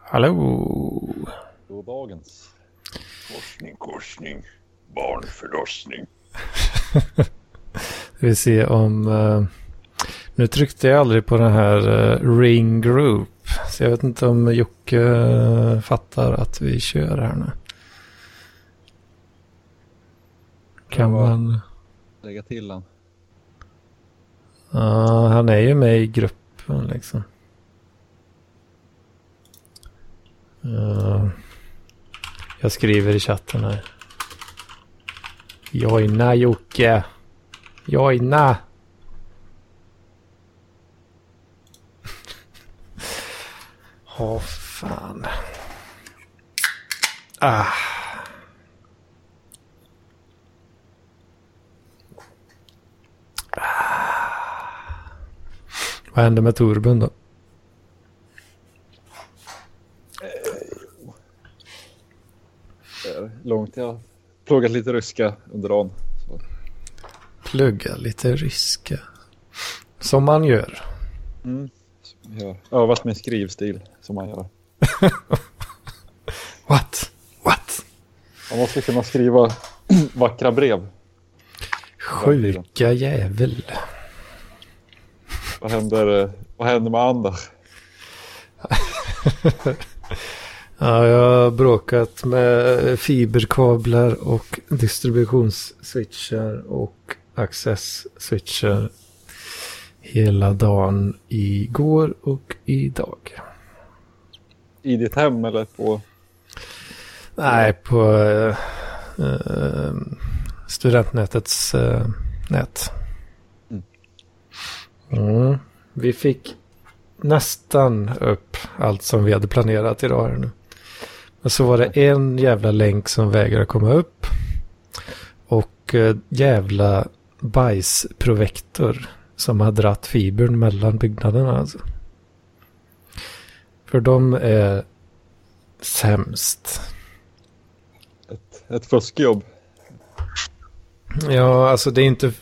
Hallå! God dagens. Korsning, korsning. Barnförlossning. Vi ser om... eh, nu tryckte jag aldrig på den här eh, ring group. Så jag vet inte om Jocke eh, fattar att vi kör här nu. Kan man... Lägga till den. Ja, han är ju med i gruppen liksom. Ja. jag skriver i chatten här. Joina Jocke. Joina. Åh fan. Ah. Vad hände med turbon då? Är långt. Jag har pluggat lite ryska under dagen. Så. Plugga lite ryska. Som man gör. Mm. Jag har övat min skrivstil som man gör. What? What? Man måste kunna skriva vackra brev. Sjuka jävel. Vad händer, eh, vad händer med Anders? Ja, jag har bråkat med fiberkablar och distributionsswitchar och access-switchar hela dagen igår och idag. I ditt hem eller på... Nej, på eh, eh, studentnätets eh, nät. Mm. Vi fick nästan upp allt som vi hade planerat idag här nu. Men så var det en jävla länk som vägrade komma upp. Och eh, jävla bajsprovektor som har dratt fibern mellan byggnaderna. Alltså. För de är sämst. Ett, ett fuskjobb. Ja, alltså det är inte,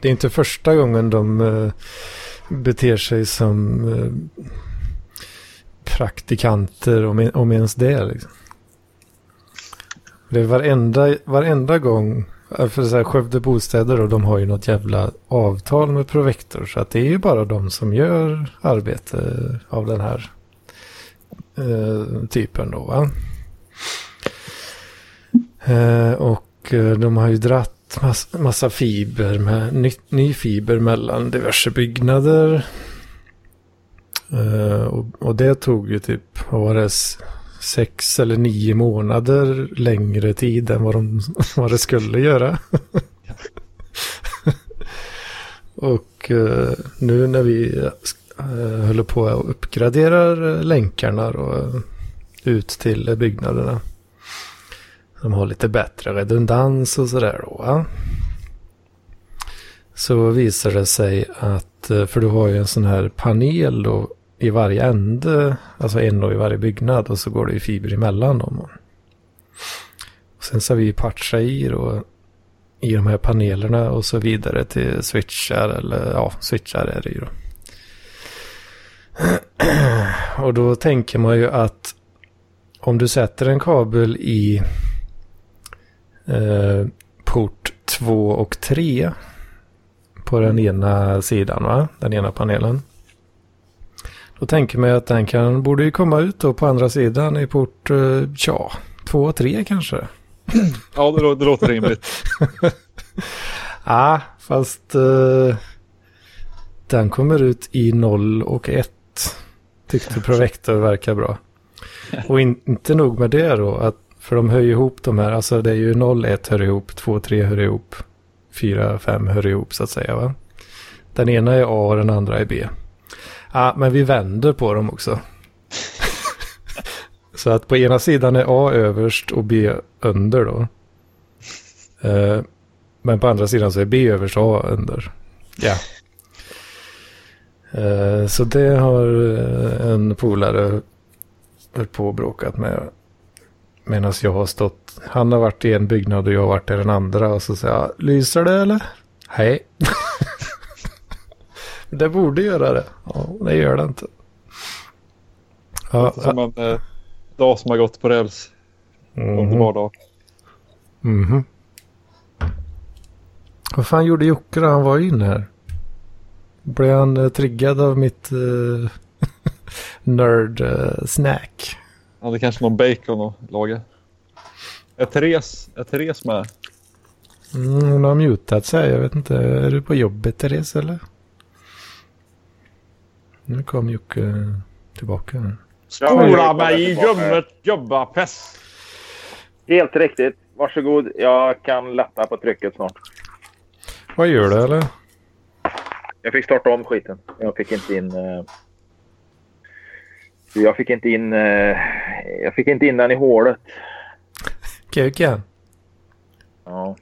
det är inte första gången de eh, beter sig som eh, praktikanter om, om ens det. Liksom. Det är varenda, varenda gång, eh, för så här, Skövde Bostäder och de har ju något jävla avtal med Provector. Så att det är ju bara de som gör arbete av den här eh, typen då va. Eh, och eh, de har ju dratt mass, massa fiber med ny, ny fiber mellan diverse byggnader. Uh, och, och det tog ju typ, vad var det, sex eller nio månader längre tid än vad, de, vad det skulle göra. och uh, nu när vi uh, håller på och uppgraderar länkarna då, ut till byggnaderna. De har lite bättre redundans och sådär då. Va? Så visar det sig att, eh, för du har ju en sån här panel då i varje ände, alltså en då i varje byggnad och så går det ju fiber emellan dem. Och sen så har vi patchat i då i de här panelerna och så vidare till switchar eller ja, switchar är det ju då. Och då tänker man ju att om du sätter en kabel i eh, port 2 och 3 på den ena sidan, va? Den ena panelen. Då tänker man att den kan, borde ju komma ut då på andra sidan i port, eh, ja, 2 och 3 kanske. Ja, det, det låter rimligt. Ja, fast eh, den kommer ut i 0 och 1. Tyckte Provector verkar bra. Och in, inte nog med det då, att, för de hör ju ihop de här, alltså det är ju 0, 1 hör ihop, 2, 3 hör ihop, 4, 5 hör ihop så att säga va. Den ena är A och den andra är B. Ja, men vi vänder på dem också. så att på ena sidan är A överst och B under då. Eh, men på andra sidan så är B överst och A under. Ja. Eh, så det har eh, en polare höll på och bråkat med. Medan jag har stått han har varit i en byggnad och jag har varit i den andra och så säger jag, lyser det eller? Nej. det borde göra det. Ja, det gör det inte. Ja, som en eh, dag som har gått på räls. Mm. Underbar dag. Mhm. Vad fan gjorde Jocke då? Han var ju inne här. Blev han uh, triggad av mitt uh, nerd uh, snack? Han hade kanske någon bacon att laga. Är Therese, är Therese med? Mm, hon har mutat sig. Jag vet inte. Är du på jobbet Therese eller? Nu kom Jocke tillbaka. Spola mig i ljummet jobbarpest. Helt riktigt. Varsågod. Jag kan lätta på trycket snart. Vad gör du eller? Jag fick starta om skiten. Jag fick inte in... Uh... Jag fick inte in... Uh... Jag fick inte in den i hålet. Kuken? Ja.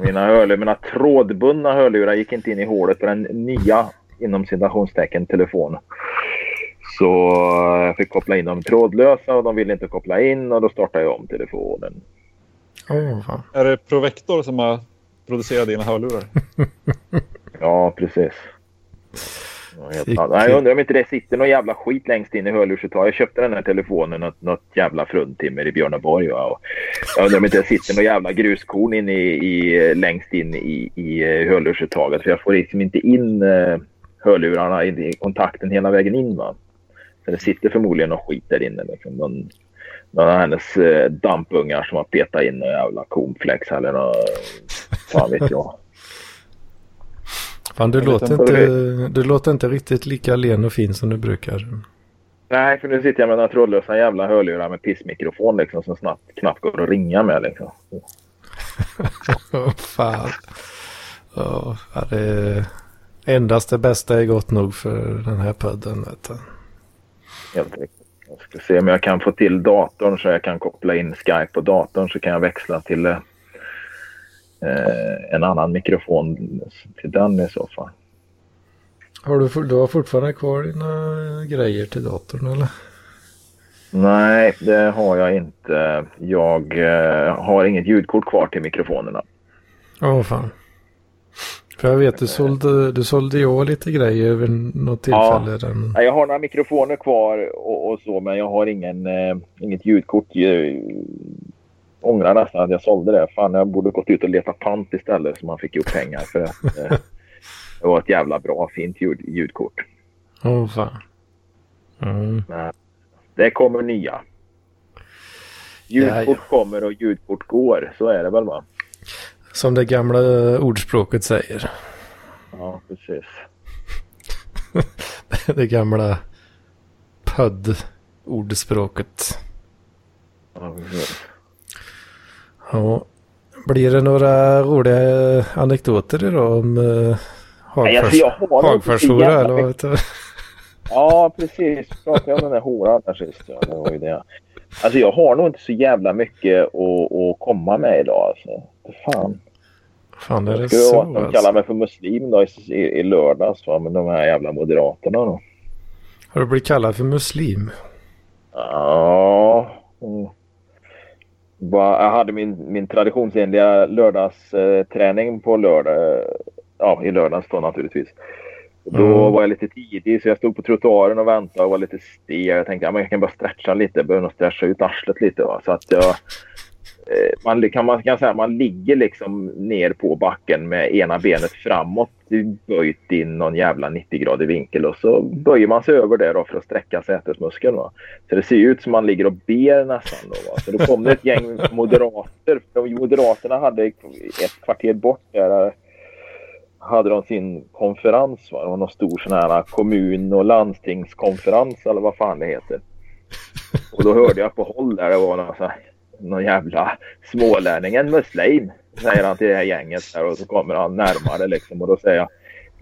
Mina, hörlurar, mina trådbundna hörlurar gick inte in i hålet på den nya inom citationstecken telefonen. Så jag fick koppla in dem trådlösa och de ville inte koppla in och då startade jag om telefonen. Oh, fan. Är det Provector som har producerat dina hörlurar? ja, precis. Ja, jag undrar om inte det sitter någon jävla skit längst in i hörlursuttaget. Jag köpte den här telefonen något, något jävla fruntimmer i Björneborg. Va? Och jag undrar om inte det sitter någon jävla gruskorn in i, i, längst in i, i eh, hörlursuttaget. För jag får liksom inte in uh, hörlurarna i kontakten hela vägen in. Va? Så det sitter förmodligen någon skit där inne. Liksom. Någon, någon av hennes uh, dampungar som har petat in någon jävla cornflakes eller något. Fan vet jag. Fan, du, låter inte, du låter inte riktigt lika len och fin som du brukar. Nej, för nu sitter jag med några trådlösa jävla hörlurar med pissmikrofon liksom som snabbt, knappt går att ringa med liksom. Fan. Ja, det endast det bästa är gott nog för den här podden. Vet du. Helt riktigt. Jag ska se om jag kan få till datorn så jag kan koppla in Skype på datorn så kan jag växla till eh, en annan mikrofon till den i så fall. Har du, du har fortfarande kvar dina grejer till datorn eller? Nej, det har jag inte. Jag eh, har inget ljudkort kvar till mikrofonerna. Åh oh, fan. För jag vet, du sålde, du sålde ju lite grejer vid något tillfälle. Ja, den... jag har några mikrofoner kvar och, och så, men jag har ingen, eh, inget ljudkort ångrar nästan att jag sålde det. Fan, jag borde gått ut och letat pant istället så man fick ihop pengar. För att, eh, det var ett jävla bra, fint ljud, ljudkort. Oh, fan. Mm. det kommer nya. Ljudkort ja, kommer och ljudkort går. Så är det väl va? Som det gamla ordspråket säger. Ja, precis. det gamla PUD-ordspråket. Ja, precis. Ja. Blir det några roliga anekdoter idag om Hagfors, alltså Hagforshora eller vad? Ja, precis. Pratade om den där horan där sist. Ja, det var ju det. Alltså jag har nog inte så jävla mycket att, att komma med idag. Alltså. Fan. Fan är det så? Vara, de kallar mig för muslim då i, i, i lördags. Va? Men de här jävla moderaterna då. Har du blivit kallad för muslim? Ja. Mm jag hade min, min traditionsenliga lördagsträning på lördag. Ja, i lördags då naturligtvis. Då mm. var jag lite tidig så jag stod på trottoaren och väntade och var lite stel. Jag tänkte att ja, jag kan bara stretcha lite. Jag behöver nog stretcha ut arslet lite. Va? Så att jag Eh, man kan, man kan säga man ligger liksom ner på backen med ena benet framåt böjt i någon jävla 90-gradig vinkel och så böjer man sig över det då för att sträcka sätesmuskeln. Va? Så det ser ut som man ligger och ber nästan. Då, va? Så då kom det ett gäng moderater. De moderaterna hade ett kvarter bort där eh, hade de sin konferens. Va? Det var någon stor sån här kommun och landstingskonferens eller vad fan det heter. Och då hörde jag på håll där det var någon sån här någon jävla smålänning, en muslim, säger han till det här gänget där och så kommer han närmare liksom och då säger jag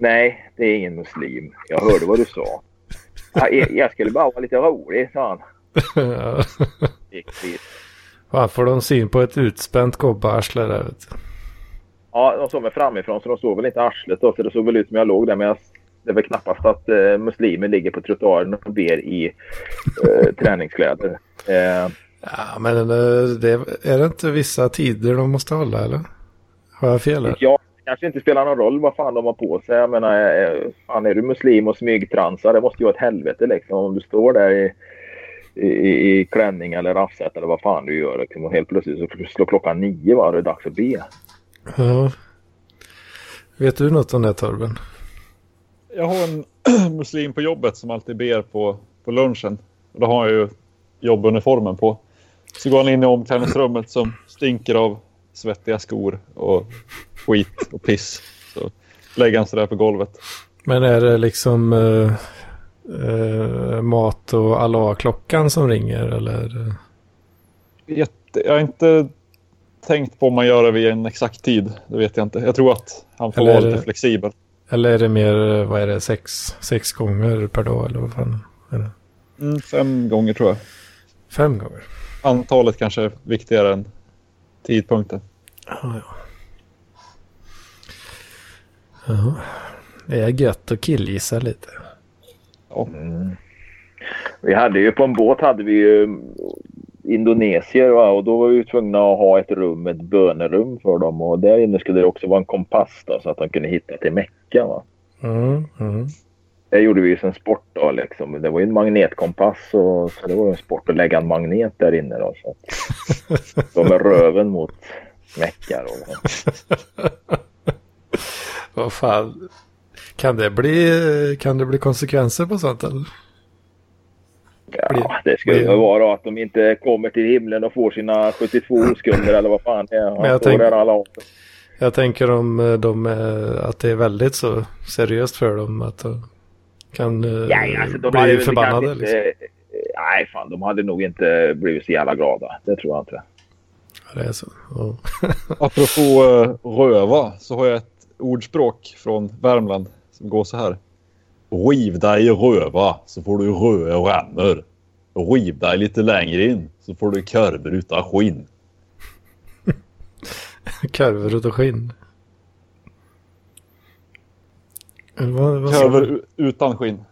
nej, det är ingen muslim. Jag hörde vad du sa. Jag, jag skulle bara vara lite rolig, sa han. Fan, får de syn på ett utspänt kobbarsle där vet du. Ja, de såg mig framifrån så de såg väl inte arslet då. Så det såg väl ut som jag låg där. Men jag, det är väl knappast att eh, muslimer ligger på trottoaren och ber i eh, träningskläder. Eh, Ja, men eh, det, är det inte vissa tider de måste hålla eller? Har jag fel här? Ja, det kanske inte spelar någon roll vad fan de har på sig. Jag menar, eh, fan är du muslim och smygtransar, det måste ju vara ett helvete liksom. Om du står där i, i, i klänning eller raffset eller vad fan du gör liksom, och helt plötsligt så slår klockan nio va, det är dags att be. Ja. Vet du något om det Torben? Jag har en muslim på jobbet som alltid ber på, på lunchen. Och då har jag ju jobbuniformen på. Så går han in i omklädningsrummet som stinker av svettiga skor och skit och piss. Så lägger han sig där på golvet. Men är det liksom eh, eh, mat och Allah-klockan som ringer eller? Jätte, jag har inte tänkt på om man gör det vid en exakt tid. Det vet jag inte. Jag tror att han får Eller vara lite flexibel. Eller är det mer, eh, vad är det, sex, sex gånger per dag eller vad fan? Är det? Mm, fem gånger tror jag. Fem gånger? Antalet kanske är viktigare än tidpunkten. Ja, ja. Ja, det är gött att killgissa lite. Ja. Mm. Vi hade ju på en båt hade vi ju indonesier va? och då var vi tvungna att ha ett rum, ett bönerum för dem och där inne skulle det också vara en kompass då, så att de kunde hitta till Mecka. Va? Mm, mm. Det gjorde vi ju som sport då liksom. Det var ju en magnetkompass och, så det var ju en sport att lägga en magnet där inne då. Så de med röven mot Mecka då. Vad fan. Kan det bli, kan det bli konsekvenser på sånt eller? Ja, det skulle väl vara att de inte kommer till himlen och får sina 72 oskulder eller vad fan det är. Men jag tänk- alla. Jag tänker om eh, de, eh, att det är väldigt så seriöst för dem att de kan eh, Ja, alltså, de bli förbannade. kanske Liksom. Inte, nej, fan de hade nog inte blivit så jävla glada. Det tror jag inte. Ja, det är så. Ja. Apropå uh, röva så har jag ett ordspråk från Värmland som går så här. Riv dig i röva så får du röda rännor. Riv dig lite längre in så får du korvar utan skinn. Korvar utav skinn. Eller vad, vad u- utan skinn.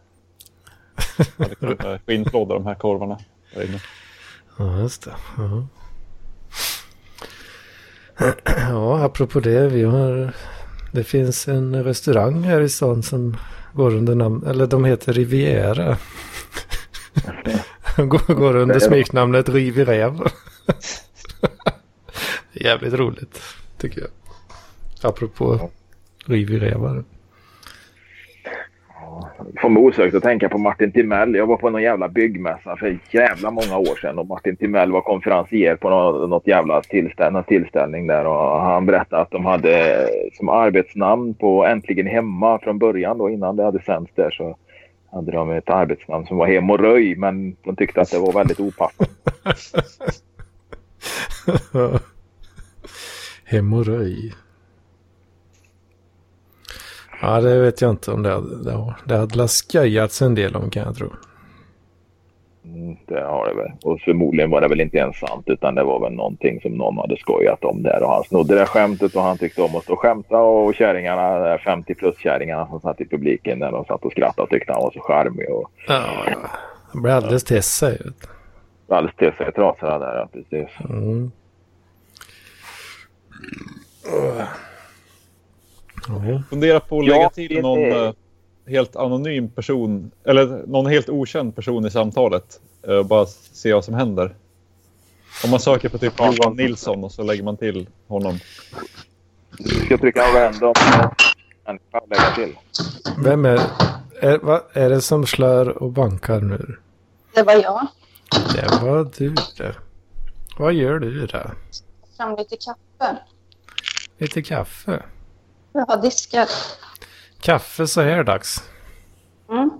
Kommer Skinnplådar de här korvarna. där inne. Ja, just det. Ja. ja, apropå det. Vi har, det finns en restaurang här i stan som går under namn, eller de heter Riviera. går, går under smeknamnet Riviera. Jävligt roligt, tycker jag. Apropå Riviera. Får mig osökt att tänka på Martin Timell. Jag var på någon jävla byggmässa för jävla många år sedan och Martin Timell var konferencier på något, något jävla tillställ, tillställning där och han berättade att de hade som arbetsnamn på Äntligen Hemma från början då innan det hade sänts där så hade de ett arbetsnamn som var Hemorröj men de tyckte att det var väldigt opassande. Hemorröj. Ja, det vet jag inte om det hade, det har- det hade skojats en del om kan jag tro. Mm, Det har det väl. Och förmodligen var det väl inte ens sant utan det var väl någonting som någon hade skojat om där. Och han snodde det skämtet och han tyckte om att stå och skämta. Och kärringarna, där 50 plus kärringarna som satt i publiken när de satt och skrattade och tyckte han var så charmig. Och Ja, ja. Det blir alldeles till sig. du. alldeles till sig trasade där. Ja, precis. Mm. Ja. Fundera på att Ja, lägga till det- någon eh, helt anonym person eller någon helt okänd person i samtalet. och bara se vad som händer. Om man söker på typ Johan Nilsson och så lägger man till honom. Du ska trycka random. Och lägga till. Vem är, är, vad är det som slår och bankar nu? Det var jag. Det var du det. Vad gör du där? Fram lite kaffe. Lite kaffe. Jag har diskat. Kaffe så här dags. Mm.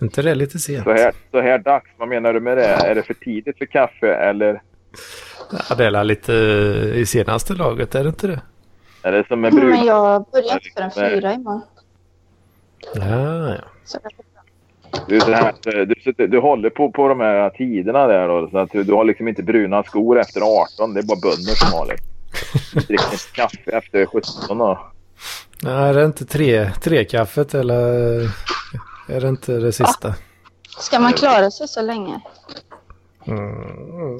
Är inte det lite sent? Så här, så här dags, vad menar du med det? Är det för tidigt för kaffe eller Ja, det är lite i senaste laget, är det inte det? är det som en Men brud? jag börjar för en fyra imorgon. Ja, ja. Så. Du, här, du, sitter- du håller på, på de här tiderna där då, så att du, du har liksom inte bruna skor efter 18. Det är bara bönder som har det. Du dricker inte kaffe efter 17 då. Nej, är det inte tre, tre kaffet eller är det inte det sista? Ska man klara sig så länge? Mm.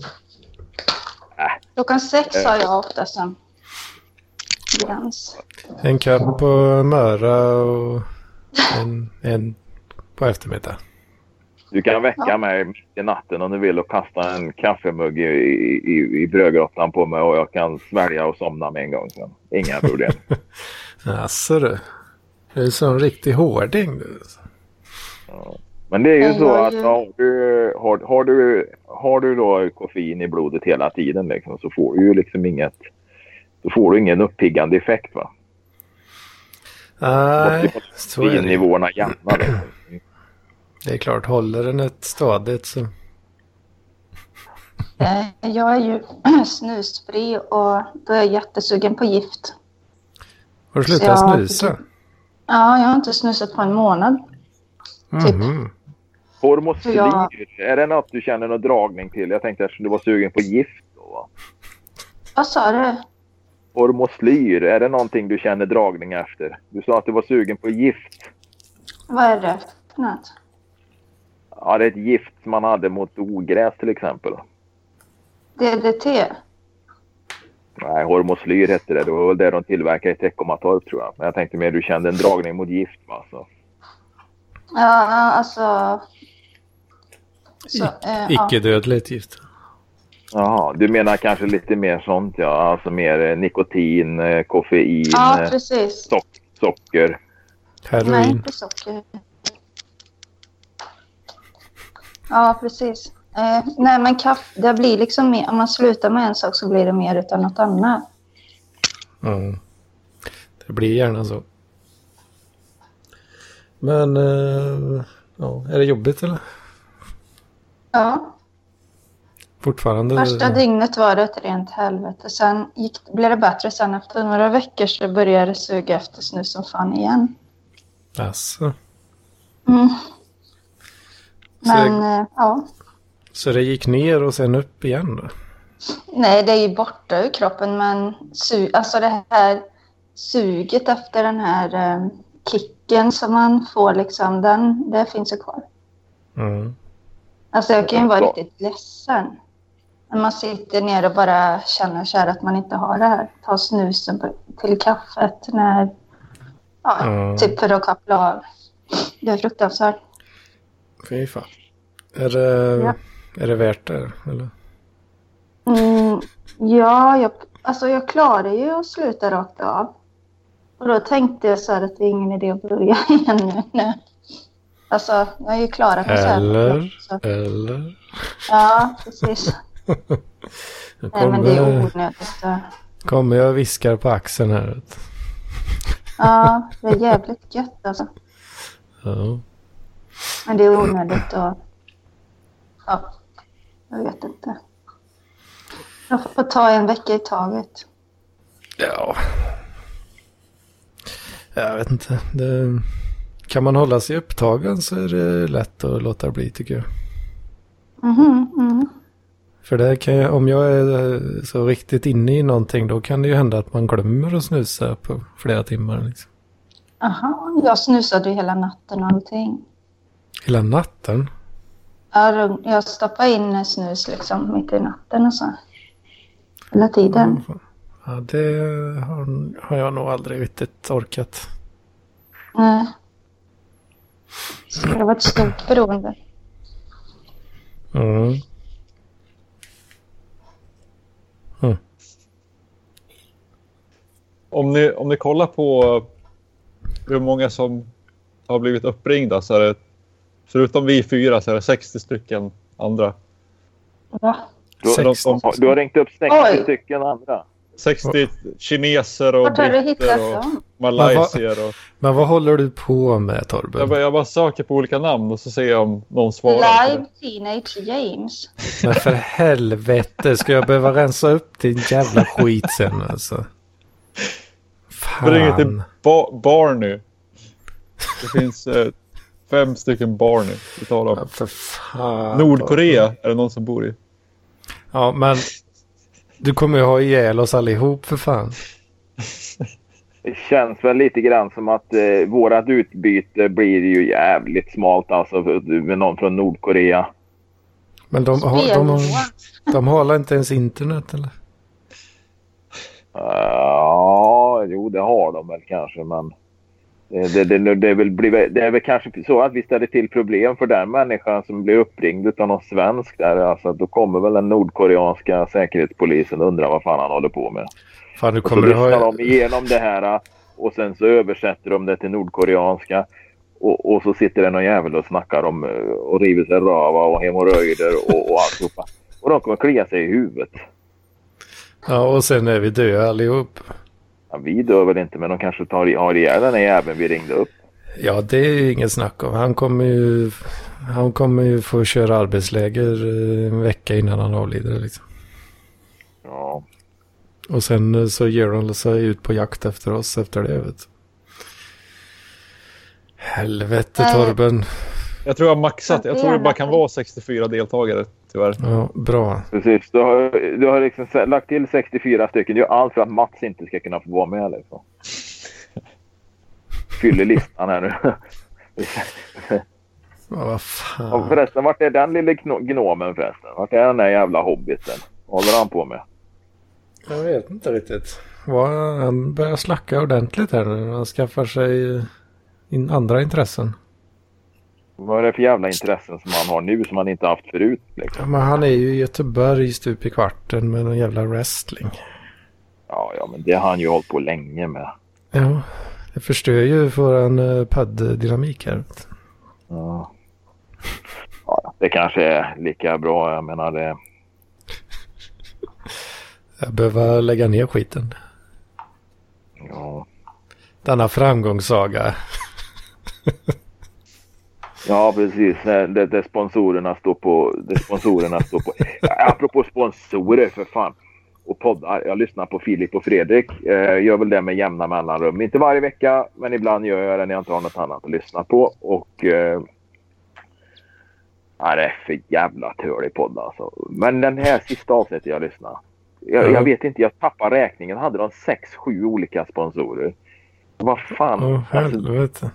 Klockan sex har jag ofta som gräns. En kopp på Möra och en, en på eftermiddag. Du kan väcka Ja. mig mitt i natten om du vill och kasta en kaffemugg i, i, i brödgrottan på mig och jag kan svälja och somna med en gång. Sen. Inga problem. Jaså du. Du är som en riktig hårding du. Men det är ju så att har, du, har, har, du, har du då koffein i blodet hela tiden liksom, så får du ju liksom inget... Så får du ingen uppiggande effekt va? Nej, så är det. Koffeinnivåerna jämna. Liksom. Det är klart, håller den ett stadigt så... Eh, Jag är ju snusfri och då är jag jättesugen på gift. Har du slutat jag snusa? Ja, jag har inte snusat på en månad. typ. Mhm. Hormoslyr, Ja. är det något du känner någon dragning till? Jag tänkte att du var sugen på gift. Då, va? Vad sa du? Hormoslyr, är det någonting du känner dragning efter? Du sa att du var sugen på gift. Vad är det för något? Ja, det är ett gift man hade mot ogräs till exempel. DDT? Nej, hormoslyr hette det. Det var väl det de tillverkade i Teckomatorp tror jag. Men jag tänkte mer du kände en dragning mot gift va? Så. Ja, alltså... Så, eh, ja. Icke-dödligt gift. Jaha, du menar kanske lite mer sånt ja. Alltså mer eh, nikotin, eh, koffein, ja, eh, precis. sock, socker. Nej, Heroin. inte socker. Ja, precis. Eh, nej, men kaffe, det blir liksom mer, om man slutar med en sak så blir det mer utav något annat. Mm. Det blir gärna så. Men, eh, ja, är det jobbigt eller? Ja, Fortfarande? första dygnet var det ett rent helvete. Sen gick, blev det bättre. Sen efter några veckor så började det suga efter snus som fan igen. Alltså. Mm. Men det- eh, ja, Så det gick ner och sen upp igen då? nej, det är ju borta ur kroppen. Men su- alltså det här suget efter den här eh, kicken som man får, liksom, den, det finns ju kvar. Mm. Alltså jag kan ju vara riktigt ledsen. När man sitter ner och bara känner så här att man inte har det här. Ta snusen på, till kaffet när... Ja, Mm. typ för att koppla av. Det är fruktansvärt. Fy fan. Är det, Ja. Är det värt det? Eller? Mm, ja, jag, alltså jag klarar ju att sluta rakt av. Och då tänkte jag så här att det är ingen idé att börja igen nu. Alltså, jag har ju klarat mig så här. Eller? Eller? ja, precis. Nu Nej, men det är kommer, onödigt. att- kommer jag och viskar på axeln här. Ja, det är jävligt gött alltså. Ja. Men det är onödigt och... Ja, jag vet inte. Jag får ta en vecka i taget. ja. Jag vet inte. Det, kan man hålla sig upptagen så är det lätt att låta bli tycker jag. Mhm, mhm. För det kan jag, om jag är så riktigt inne i någonting då kan det ju hända att man glömmer att snusa på flera timmar. Liksom. Aha, jag snusade ju hela natten och allting. Hela natten. Jag, jag stoppade in snus liksom mitt i natten och så. Hela tiden. Ja, det har, har jag nog aldrig riktigt orkat. Nej. Det var ett stort beroende. Mm. Om ni, om ni kollar på hur många som har blivit uppringda så är det förutom vi fyra så är det 60 stycken andra. Va? Du, Sex. de- du har ringt upp 60 Oj. stycken andra. 60 kineser och britter och malaysier. Och, Men vad håller du på med Torben? jag, bara, jag bara söker på olika namn och så ser jag om någon svarar. Live Teenage James. Men för helvete, ska jag behöva rensa upp din jävla skit sen alltså? det. Vi ringer till Fan. ba Barney. Det finns eh, fem stycken Barney. Vi talar om. Ja, för fan. Nordkorea är det någon som bor i. Ja, men du kommer ju ha ihjäl oss allihop för fan. Det känns väl lite grann som att eh, vårat utbyte blir ju jävligt smalt alltså med någon från Nordkorea. Men de, har, de, har, de har inte ens internet eller? Ja, jo det har de väl kanske men det, det, det, det, är väl, det är väl kanske så att vi ställer till problem för den människan som blir uppringd av någon svensk där. Alltså, då kommer väl den nordkoreanska säkerhetspolisen och undrar vad fan han håller på med. Fan, du Och så kommer lyssnar ha... de igenom det här och sen så översätter de det till nordkoreanska. Och, och så sitter det någon jävel och snackar om eh, och river sig rava och hemorrojder och, och alltihopa. Och de kommer klia sig i huvudet. Ja, och sen är vi döda allihop. Ja, vi dör väl inte men de kanske tar, har ihjäl den här jäveln vi ringde upp. Ja, det är ju inget snack om. Han kommer ju, han kommer ju få köra arbetsläger eh, en vecka innan han avlider. Liksom. Ja. Och sen eh, så ger de sig ut på jakt efter oss efter det. Vet. Helvete Nej. Torben. Jag tror jag har maxat. Jag tror det bara kan vara 64 deltagare tyvärr. Ja, bra. Precis, du har, du har liksom lagt till 64 stycken. Det är allt för att Mats inte ska kunna få vara med. Liksom. Fyller listan här nu. Ja, vad Och fan. förresten, vart är den lille gno- gnomen förresten? Vart är den där jävla hobbiten? Vad håller han på med? Jag vet inte riktigt. Han börjar slacka ordentligt här nu. Han skaffar sig in andra intressen. Vad är det för jävla intressen som han har nu som han inte haft förut? Liksom? Ja, men han är ju i Göteborg stup i kvarten med någon jävla wrestling. Ja, ja, men det har han ju hållit på länge med. Ja, det förstör ju våran uh, podd-dynamik här. Ja. Ja, det kanske är lika bra. Jag menar det. Jag behöver lägga ner skiten. Ja, Denna framgångssaga. ja precis. Det, det sponsorerna står på. Det sponsorerna står på. Ja, apropå sponsorer för fan. Och poddar. Jag lyssnar på Filip och Fredrik. Eh, gör väl det med jämna mellanrum. Inte varje vecka, men ibland gör jag det när jag inte har något annat att lyssna på. Och eh, ja, det är för jävla tölig podd alltså. Men den här sista avsnittet jag lyssnade. Jag, Ja. jag vet inte, jag tappar räkningen. Hade de sex, sju olika sponsorer? Vad fan. Åh, Alltså, helvete.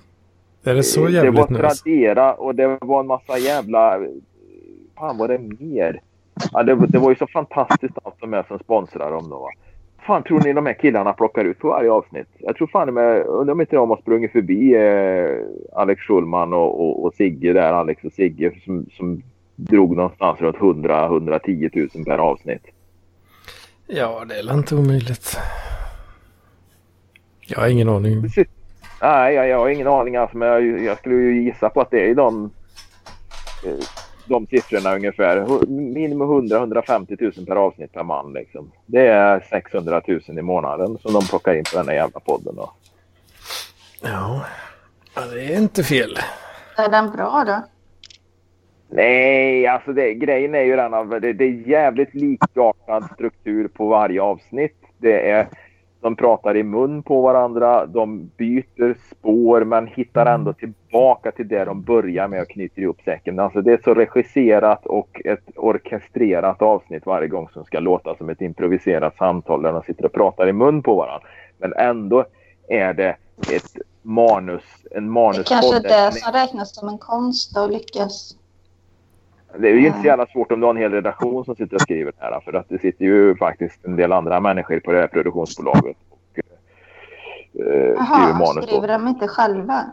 Är det så det jävligt var nu? alltså? Tradera och det var en massa jävla... Fan vad det mer? Ja, det, det var ju så fantastiskt allt som är som sponsrar dem då. Va? fan tror ni de här killarna plockar ut på varje avsnitt? Jag tror fan är, undrar om inte de har sprungit förbi eh, Alex Schulman och, och, och Sigge där, Alex och Sigge som, som drog någonstans runt 100-110 000 per avsnitt. Ja, det är väl inte omöjligt. Jag har ingen aning. Precis. Nej, jag, jag har ingen aning alltså, men jag, jag skulle ju gissa på att det är de, eh, de siffrorna ungefär. Minimum 100-150 000 per avsnitt per man. Liksom. Det är 600 000 i månaden som de plockar in på den här jävla podden. Då. Ja, ja det är inte fel. Är den bra då? Nej, alltså det, grejen är ju den att det, det är jävligt likartad struktur på varje avsnitt. Det är, de pratar i mun på varandra, de byter spår men hittar ändå tillbaka till det de börjar med och knyter ihop säcken. Alltså det är så regisserat och ett orkestrerat avsnitt varje gång som ska låta som ett improviserat samtal där de sitter och pratar i mun på varandra. Men ändå är det ett manus, en Det manuspodd. kanske där det som räknas som en konst att lyckas. Det är ju inte så jävla svårt om du har en hel redaktion som sitter och skriver det här. För att det sitter ju faktiskt en del andra människor på det här produktionsbolaget. Och, eh, skriver Jaha, manus skriver de inte själva?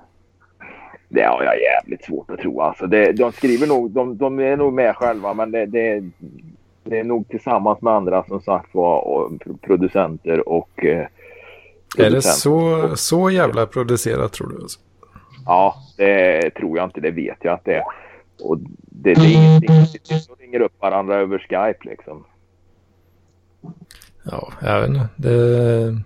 Det har jag jävligt svårt att tro. Alltså det, de skriver nog, de, de är nog med själva men det, det, det är nog tillsammans med andra som sagt var och producenter och eh, Är det producenter. så, så jävla producerat tror du? Alltså? Ja, det tror jag inte. Det vet jag att det är. Och det, det är ingenting. De ringer upp varandra över Skype liksom. Ja, jag vet inte. Det,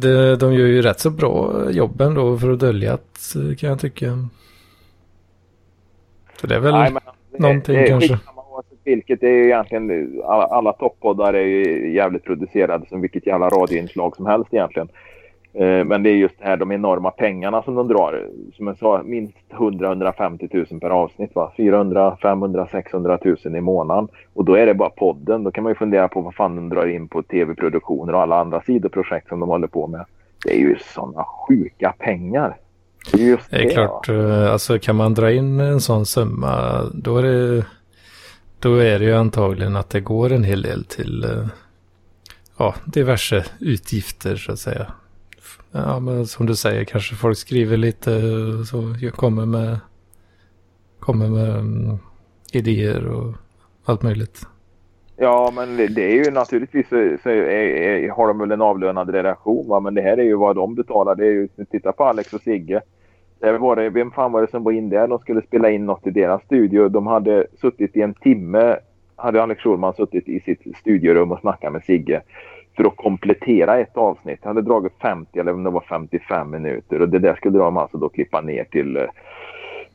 det, de gör ju rätt så bra jobb ändå för att dölja att, kan jag tycka. Så det är väl... Nej, men det, någonting det kanske. vilket. Är ju egentligen alla, alla toppoddar är ju jävligt producerade som vilket jävla radioinslag som helst egentligen. Eh, Men det är just det här de enorma pengarna som de drar. Som jag sa, minst 100-150 000 per avsnitt. Va? 400, 500, 600 000 i månaden. Och då är det bara podden. Då kan man ju fundera på vad fan de drar in på tv-produktioner och alla andra sidoprojekt som de håller på med. Det är ju sådana sjuka pengar. Just Det är klart, eh, alltså kan man dra in en sån summa då är det, då är det ju antagligen att det går en hel del till eh, ja, diverse utgifter så att säga. Ja, men som du säger, kanske folk skriver lite eh, så kommer med, kommer med mm, idéer och allt möjligt. Ja, men det, är ju naturligtvis eh, så, så är, är, har de väl en avlönad relation. Va? Men det här är ju vad de betalar. Det är ju, titta på Alex och Sigge. Det var det, vem fan var det som var in där? De skulle spela in något i deras studio. De hade suttit i en timme. Hade Alex Schulman suttit i sitt studiorum och snackat med Sigge för att komplettera ett avsnitt. Det hade dragit 50 eller om det var 55 minuter och det där skulle de alltså då klippa ner till eh,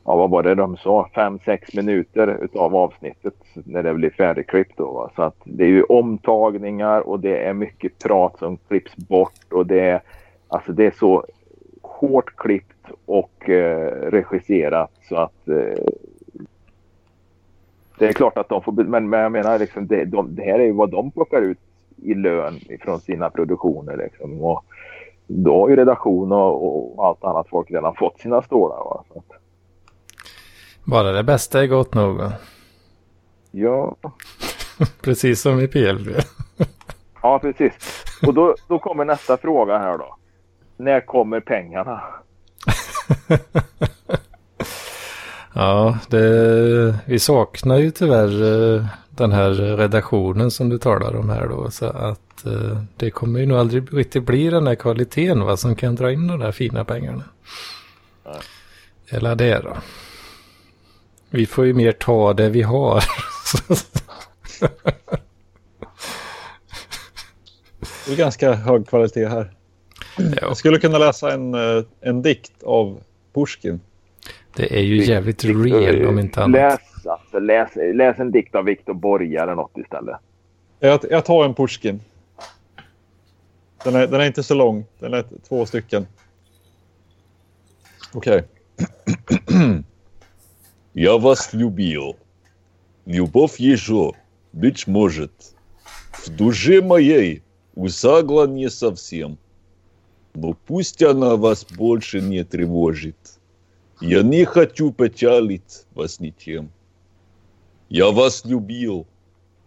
ja, vad var det de sa, 5-6 minuter utav avsnittet när det blir färdigklippt. Då, va? Så att det är ju omtagningar och det är mycket prat som klipps bort och det är, alltså det är så hårt klippt och eh, regisserat så att eh, det är klart att de får, men, men jag menar liksom det, de, det här är ju vad de plockar ut i lön från sina produktioner liksom. Och då har ju redaktion och, och allt annat folk redan fått sina stålar. Va? Så att, Bara det bästa är gott nog. va? ja, Precis som i PLB. ja, precis. Och då, då kommer nästa fråga här då. När kommer pengarna? Ja, det, vi saknar ju tyvärr eh, den här redaktionen som du talar om här då. Så att eh, det kommer ju nog aldrig riktigt bli den här kvaliteten va, som kan dra in de där fina pengarna. Eller det då. Vi får ju mer ta det vi har. Det är ganska hög kvalitet här. ja, Jag skulle kunna läsa en, eh, en dikt av Pushkin. det är ju jävligt real om inte annat. Läs, alltså, läs, läs en dikt av Viktor Borge eller något istället. Jag, jag tar en Pushkin. Den är, den är inte så lång. Den är två stycken. Okej. Я вас любил. Любовь еще, быть может, в душе моей усагла не совсем. Но пусть она вас больше не тревожит. Я не хочу печалить вас ничем. Я вас любил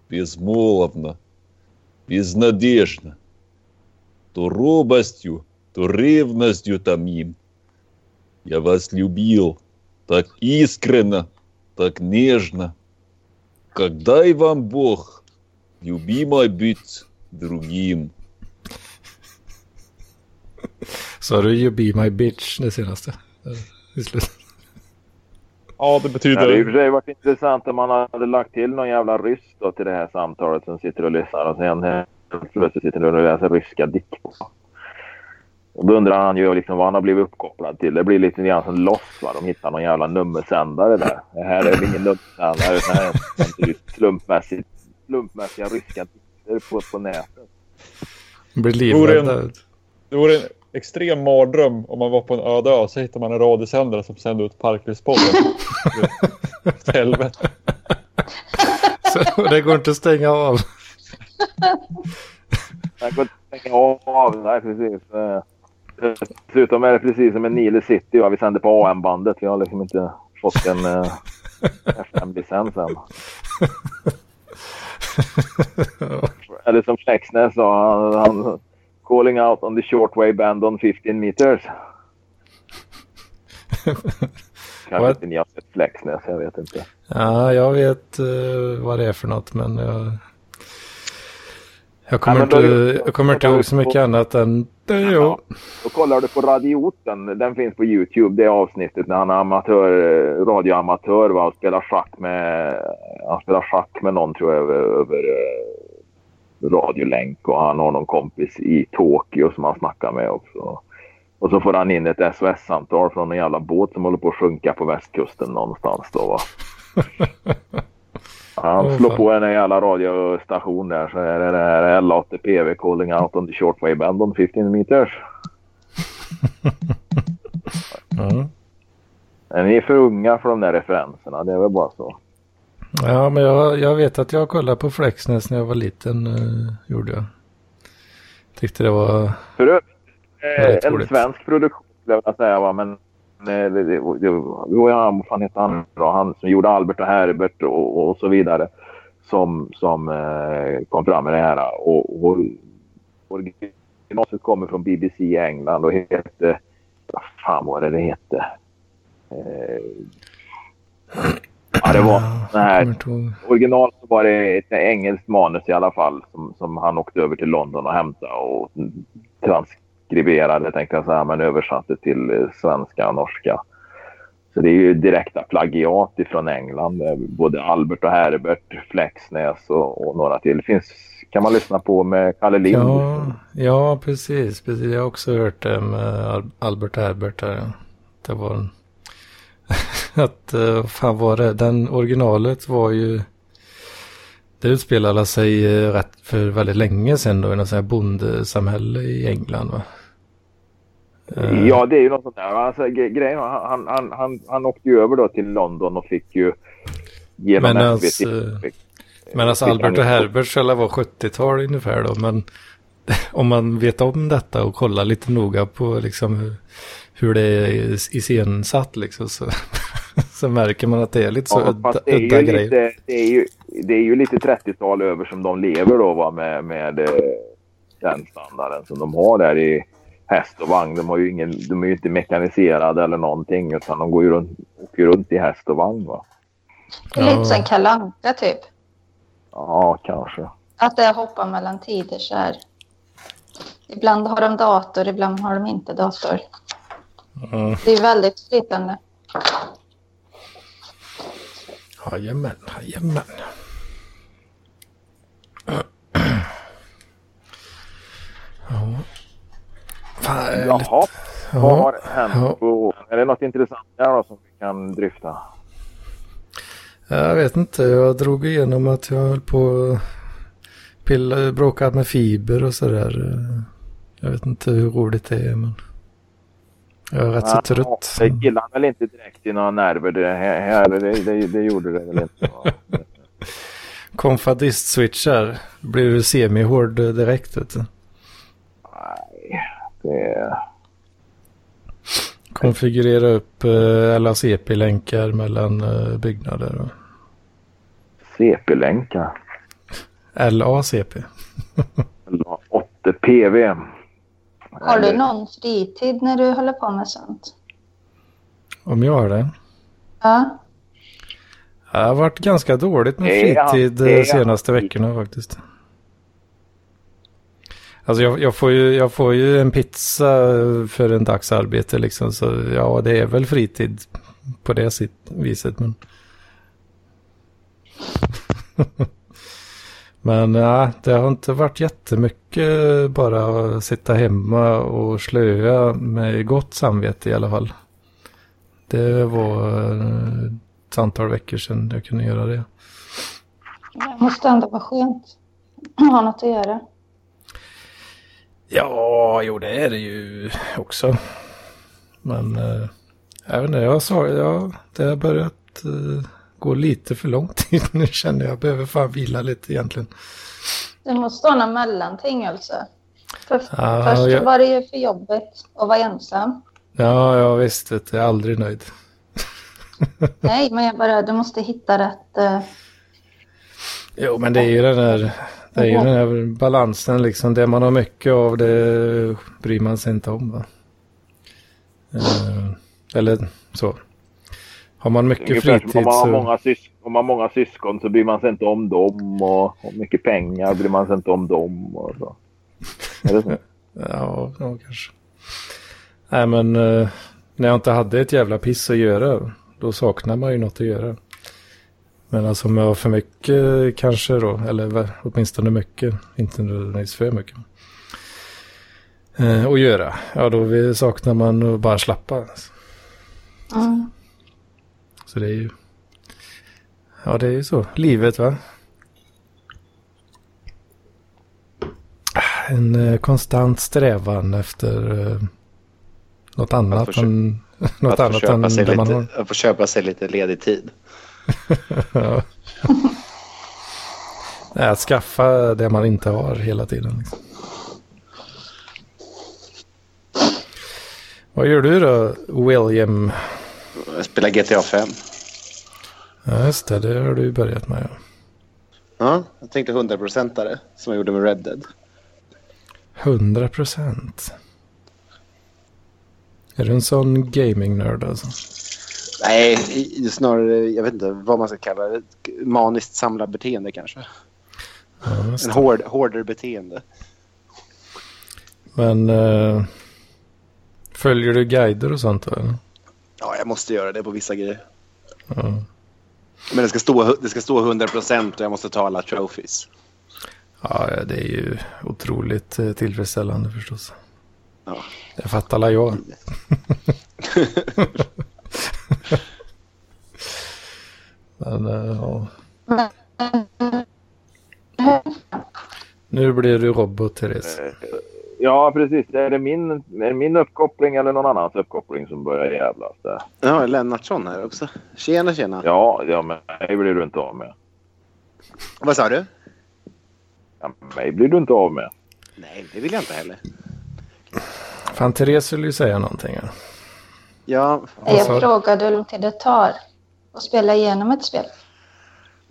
безмолвно, безнадежно, то робостью, то ревностью томим. Я вас любил так искренно, так нежно. Как дай вам Бог, любимой быть другим. Sa du you be my bitch det senaste? I slutet. Ja, det Det betyder... hade i och för sig varit intressant om man hade lagt till någon jävla ryss då till det här samtalet som sitter och lyssnar och sen plötsligt sitter och läser ryska dikter. Och då undrar han ju liksom vad han har blivit uppkopplad till. Det blir lite grann som Lost va. De hittar någon jävla nummersändare där. Det här är ingen nummersändare utan det är en slumpmässigt, slumpmässiga ryska dikter på, på nätet. Blir Vore livrädda. Det vore en extrem mardröm om man var på en öde ö så hittar man en radiosändare som sänder ut Parklivspodden. Helvete. Så det går inte att stänga av. Jag går inte att stänga av. Nej, precis. Eh, Dessutom är det precis som en Nile City. Va? Vi sänder på AM-bandet. Vi har liksom inte fått en eh, FM-licens än. Eller som Flexnäs sa. Han, han, calling out on the shortwave band on 15 meters. Kanske inte ni har sett Flexnäs. Jag vet inte. Ja, jag vet eh, vad det är för något, men jag... Jag kommer, Ja, men då- inte, jag kommer inte ihåg så mycket annat än det. Jo. Då kollar du på Radioten. Den finns på Youtube. Det avsnittet när han är amatör, eh, radioamatör va, och spelar schack med, han spelar schack med någon tror jag över, över eh, radiolänk och han har någon kompis i Tokyo som han snackar med också. Och så får han in ett SOS-samtal från en jävla båt som håller på att sjunka på västkusten någonstans då va. Han slår på en jävla radiostation där så är det det här L8PV calling out on the shortwave band on 15 meters. Men ni är för unga för de där referenserna. Det är väl bara så. Ja, men jag, jag vet att jag kollade på Flexnäs när jag var liten. eh, gjorde jag. Tyckte det var... För övrigt, eh, en svensk produktion skulle jag vilja säga. Va? Men det, det, det, var vad fan hette han då? Han som gjorde Albert och Herbert och, och så vidare. Som, som eh, kom fram med det här. Och, och, originalet kommer från BBC i England och hette... Vad fan var det det hette? Eh, ja, det var så här. Original så var det ett engelskt manus i alla fall som, som han åkte över till London och hämtade och transkriberade tänkte jag säga, men översatte till eh, svenska och norska. Så det är ju direkta plagiat ifrån England. Både Albert och Herbert, Flexnäs och, och några till. Det finns, kan man lyssna på med Kalle Lind. Ja, ja precis, precis. Jag har också hört det med Albert och Herbert. Här. Det var en... att, uh, fan var det? Den originalet var ju... Det utspelade sig uh, rätt för väldigt länge sedan då i något sånt här bondesamhälle i England va? Uh, ja, det är ju något sånt där. Alltså, grejen han, han, han, han åkte ju över då till London och fick ju genom men SVT. Alltså, fick, men alltså Albert och Herbert själva var 70-tal ungefär då. Men om man vet om detta och kollar lite noga på liksom hur, hur det är iscensatt liksom så, så märker man att det är lite så ja, udda, det udda grejer. Lite, det, är ju, det är ju lite 30-tal över som de lever då va, med, med eh, den standarden som de har där i häst och vagn. De, har ju ingen, de är ju inte mekaniserade eller någonting utan de går ju runt, åker runt i häst och vagn. Va? Lite som Kalanka typ. Ja, kanske. Att det hoppar mellan tider så här. Ibland har de dator, ibland har de inte dator. Mm. Det är väldigt flytande. Jajamän, jajamän. Ja. Fan, Jaha, lite... vad har hänt ja. på Är det något intressant där då som vi kan dryfta? Jag vet inte, jag drog igenom att jag höll på att bråkat med fiber och sådär. Jag vet inte hur roligt det är men jag är rätt så trött. Det gillar väl inte direkt i några nerver det här. Det, det, det gjorde det väl inte. Konfadist-switchar blir du semi-hård direkt vet du. Nej, det... Konfigurera upp uh, alla CP-länkar mellan uh, byggnader. Och... CP-länkar? LACP. 8 PV. Har du någon fritid när du håller på med sånt? Om jag har det? Ja. Det har varit ganska dåligt med fritid de eh, senaste veckorna faktiskt. Alltså jag, jag, får ju, jag får ju en pizza för en dagsarbete liksom. Så ja, det är väl fritid på det viset. Men, men ja, det har inte varit jättemycket bara att sitta hemma och slöa med gott samvete i alla fall. Det var ett antal veckor sedan jag kunde göra det. Det måste ändå vara skönt att ha något att göra. Ja, jo det är det ju också. Men äh, jag vet inte, jag sa, ja, det har börjat äh, gå lite för lång tid nu känner jag. Jag behöver fan vila lite egentligen. Det måste vara någon mellanting alltså. För, ja, först jag... var det ju för jobbet att vara ensam. Ja, ja visst. Jag är aldrig nöjd. Nej, men jag bara, du måste hitta rätt... Uh... Jo, men det är ju den där det är ju den här balansen liksom. Det man har mycket av det bryr man sig inte om. Va? Eh, eller så. Har man mycket fritid om man, har så... många syskon, om man har många syskon så bryr man sig inte om dem. Och, och mycket pengar bryr man sig inte om dem. Och så. Är det så? ja, ja, kanske. Nej, men eh, när jag inte hade ett jävla piss att göra, då saknar man ju något att göra. Men alltså om jag har för mycket kanske då, eller åtminstone mycket, inte nödvändigtvis för mycket. Eh, att göra, ja då saknar man att bara slappa. Mm. Så det är ju, ja det är ju så, livet va. En eh, konstant strävan efter eh, något annat än, något annat än det man har. Att få köpa sig lite ledig tid ja. Nej, att skaffa det man inte har hela tiden. Liksom. Vad gör du då, William? Jag spelar GTA 5. Ja, just det. Det har du börjat med. Ja, ja jag tänkte 100-procentare som jag gjorde med Red Dead. 100 procent? Är du en sån gaming-nörd alltså? Nej, snarare, jag vet inte vad man ska kalla det. Maniskt samlarbeteende kanske. Ja, en hård, hårdare beteende. Men äh, följer du guider och sånt då? Ja, jag måste göra det på vissa grejer. Ja. Men det ska, stå, det ska stå 100 procent och jag måste ta alla trophies. Ja, det är ju otroligt eh, tillfredsställande förstås. Ja. Det fattar alla jag. Men uh, ja. Nu blir du robot, Therese. Ja, precis. Är det min, är det min uppkoppling eller någon annans uppkoppling som börjar jävlas där? Ja, Lennartsson här också. Tjena, tjena. Ja, ja men mig blir du inte av med. Vad sa du? Ja, mig blir du inte av med. Nej, det vill jag inte heller. Fan, Therese vill ju säga någonting. Här. Ja. Jag frågade hur lång tid det tar att spela igenom ett spel.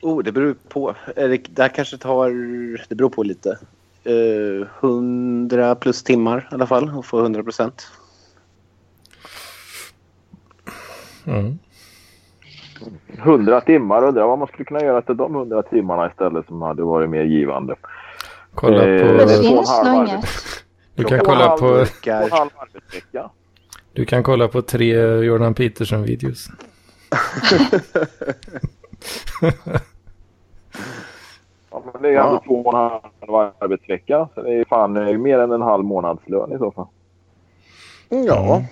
Oh, det beror på. Det här kanske tar... Det beror på lite. Uh, 100 plus timmar i alla fall och få 100 procent. Mm. 100 timmar, undrar vad man skulle kunna göra till de 100 timmarna istället som hade varit mer givande. Kolla på... Eh, det finns nog inget. Du kan kolla på... Du kan kolla på tre Jordan Peterson-videos. men det är ändå ja. två och en halv arbetsvecka. Så det är fan mer än en halv månadslön i så fall. Ja,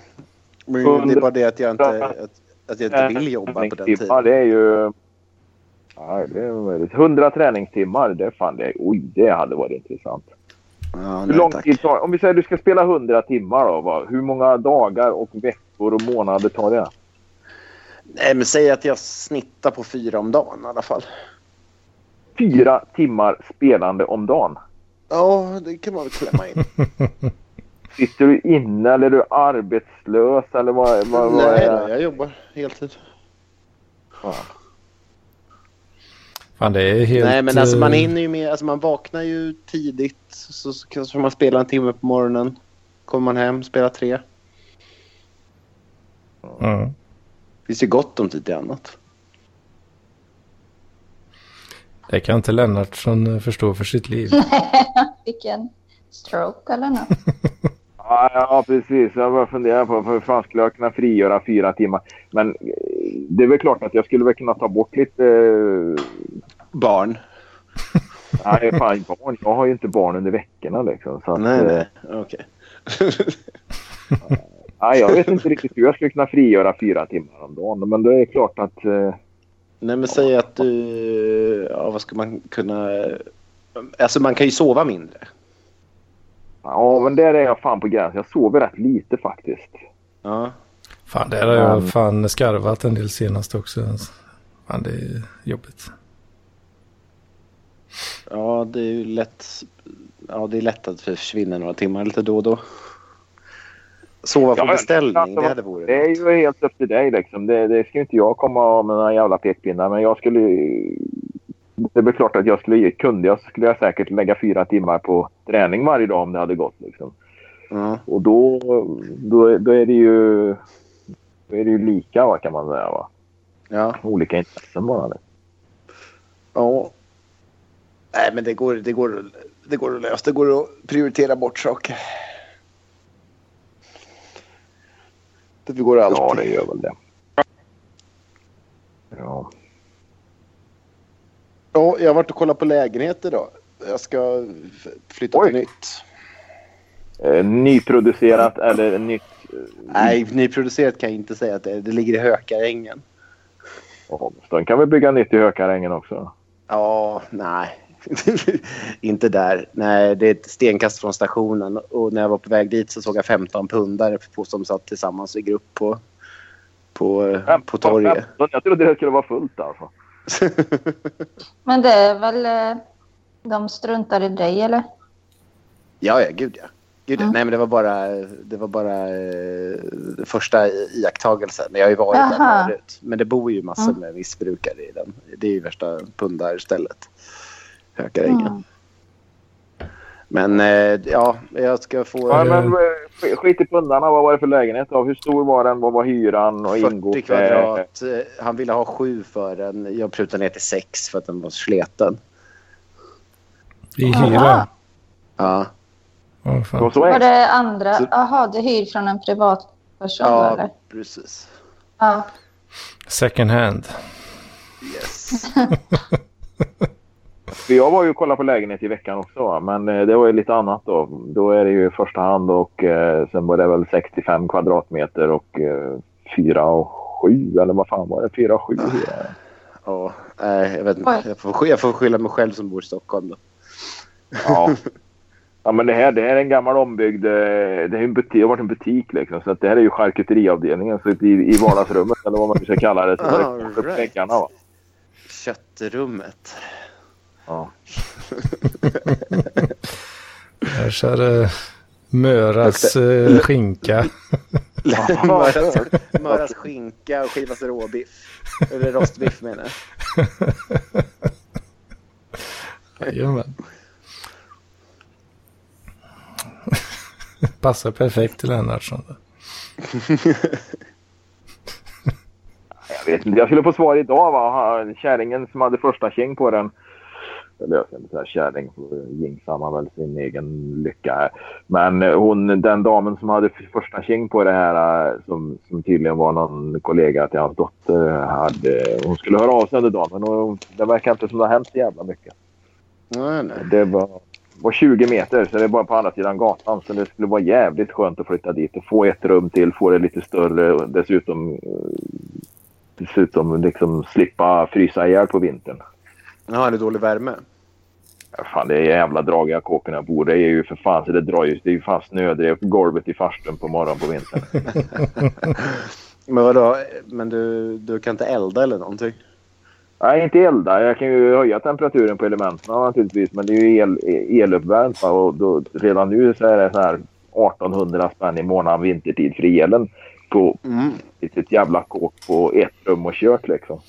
men det är bara det att jag inte, att, att jag inte vill jobba på den tiden. Det är ju... Ja, det är 100 träningstimmar, det, fan, det, oj, det hade varit intressant. Ja, hur lång tid tar Om vi säger att du ska spela 100 timmar då, va? hur många dagar och veckor och månader tar det? Nej, men säg att jag snittar på fyra om dagen i alla fall. Fyra timmar spelande om dagen? Ja, det kan man väl klämma in. Sitter du inne eller är du arbetslös? Eller vad, vad, vad Nej, är... jag jobbar heltid. Ja. Fan, det är helt... Nej, men alltså man eh, hinner ju med. Alltså man vaknar ju tidigt. Så, så kanske man spelar en timme på morgonen. Kommer man hem, spelar tre. Mm. finns ju gott om tid till annat. Det kan inte Lennartsson eh, förstå för sitt liv. Vilken stroke eller något. Ja, precis. Jag bara funderar på hur fan skulle jag kunna frigöra fyra timmar. Men eh, det är väl klart att jag skulle väl kunna ta bort lite... Eh, barn? Nej, fan barn. Jag har ju inte barn under veckorna liksom. Så att, nej, nej. Okej. Okay. nej, jag vet inte riktigt hur jag skulle kunna frigöra fyra timmar om dagen. Men det är klart att... Nej, men säg att du... Ja, vad ska man kunna... Alltså man kan ju sova mindre. Ja, men där är jag fan på gränsen. Jag sover rätt lite faktiskt. Ja. Fan, där har jag fan skarvat en del senast också. Fan, det är jobbigt. Ja, det är ju lätt. Ja, det är lätt att försvinna några timmar lite då och då. Sova på ja, beställning, det hade varit Det är ju helt upp till dig liksom. Det, det ska inte jag komma med några jävla pekpinnar. Men jag skulle det är klart att jag skulle, kunde jag skulle jag säkert lägga fyra timmar på träning varje dag om det hade gått. Liksom. Mm. Och då, då, då, är det ju, då är det ju lika va, kan man säga. Va? Ja. Olika intressen bara. Det. Ja. Nej, men det går, det, går, det går att lösa. Det går att prioritera bort saker. Det går alltid. Ja, det gör väl det. Ja. Ja, jag har varit och kollat på lägenheter då. Jag ska flytta Oj. till nytt. Eh, nyproducerat eller nytt? Nej, nyproducerat kan jag inte säga att det är. Det ligger i Hökarängen. Oh, de kan väl bygga nytt i Hökarängen också? Ja, nej. inte där. Nej, det är ett stenkast från stationen. Och när jag var på väg dit så såg jag 15 pundare som satt tillsammans i grupp på, på, på torget. Jag trodde det skulle vara fullt alltså. Men det är väl... Eh, de struntar i dig, eller? Ja, ja, gud ja. Gud, Mm. Nej, men det var bara, det var bara eh, första iakttagelsen. Jag har ju varit Jaha. där förut. Men det bor ju massor Mm. med missbrukare i den. Det är ju värsta pundarstället. Hökarängen. Mm. Men eh, ja, jag ska få Ja, men eh, sk- skit i pundarna. Vad var det för lägenhet? då? Hur stor var den? Vad var hyran? Och 40 ingående? kvadrat. Eh, Han ville ha sju för den. Jag prutade ner till sex för att den var sleten. I hyra. Ja, Det fan. var så det andra? Så- Jaha, du hyr från en privatperson ja eller? precis. Ja. Second hand. Yes. För jag var ju och kollade på lägenhet i veckan också. va. Men eh, det var ju lite annat då. Då är det ju första hand och eh, sen var det väl 65 kvadratmeter och eh, 4 och 7 eller vad fan var det? 4 och 7 Ja, nej, jag vet inte. Jag får, jag får skylla mig själv som bor i Stockholm. Då. Ja. Ja men det här, det här är en gammal ombyggd, eh, det, är en butik, det har varit en butik liksom. Så att det här är ju charkuteriavdelningen. Så i, i vardagsrummet eller vad man nu ska kalla det. Så det All kort upp right. väggarna va. Köttrummet. Ja. Här kör det Möras eh, skinka. Möras, Möras skinka och skivas råbiff. Eller rostbiff menar jag. Jajamän. Passar perfekt till Lennartsson. Jag vet inte, jag skulle få svar idag va. Kärringen som hade första käng på den. Eller jag ska inte säga kärring, för jinxar man väl sin egen lycka här. Men eh, hon, den damen som hade första käng på det här eh, som, som tydligen var någon kollega till hans dotter. Hade, hon skulle höra av sig under dagen men det verkar inte som det har hänt så jävla mycket. Nej, nej. Det var, var 20 meter så det är bara på andra sidan gatan. Så det skulle vara jävligt skönt att flytta dit och få ett rum till, få det lite större dessutom, eh, dessutom liksom slippa frysa ihjäl på vintern. Ja, är det dålig värme? Fan, det är jävla dragiga kåken jag bor. Det är ju för fan så det drar ju. Det är ju fan snödrev på golvet i farstun på morgonen på vintern. Men vadå? Men du, du kan inte elda eller någonting? Nej, inte elda. Jag kan ju höja temperaturen på elementen naturligtvis. Men det är ju el, eluppvärmt och då, redan nu så är det så här 1800 spänn i månaden vintertid för elen på Mm. ett jävla kåk på ett rum och kök liksom.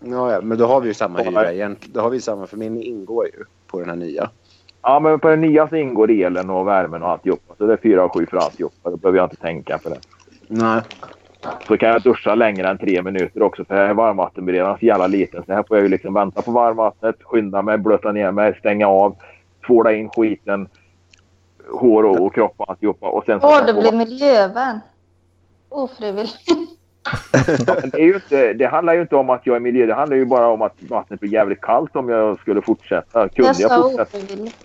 Ja, ja, men då har vi ju samma hyra igen. Då har vi samma, för min ingår ju på den här nya. Ja, men på den nya så ingår elen och värmen och alltihopa. Så det är 4 och 7 för alltihopa. Då behöver jag inte tänka på det. Nej. Så kan jag duscha längre än tre minuter också för här är varmvattenberedaren så jävla liten. Så här får jag ju liksom vänta på varmvattnet, skynda mig, blöta ner mig, stänga av, tvåla in skiten, hår och, och kropp och alltihopa. Och sen så Åh, du blir miljövän. Ofrivilligt. Ja, det, inte, det handlar ju inte om att jag är miljö. Det handlar ju bara om att vattnet blir jävligt kallt om jag skulle fortsätta. Kunde Jag jag fortsätta? ofrivilligt.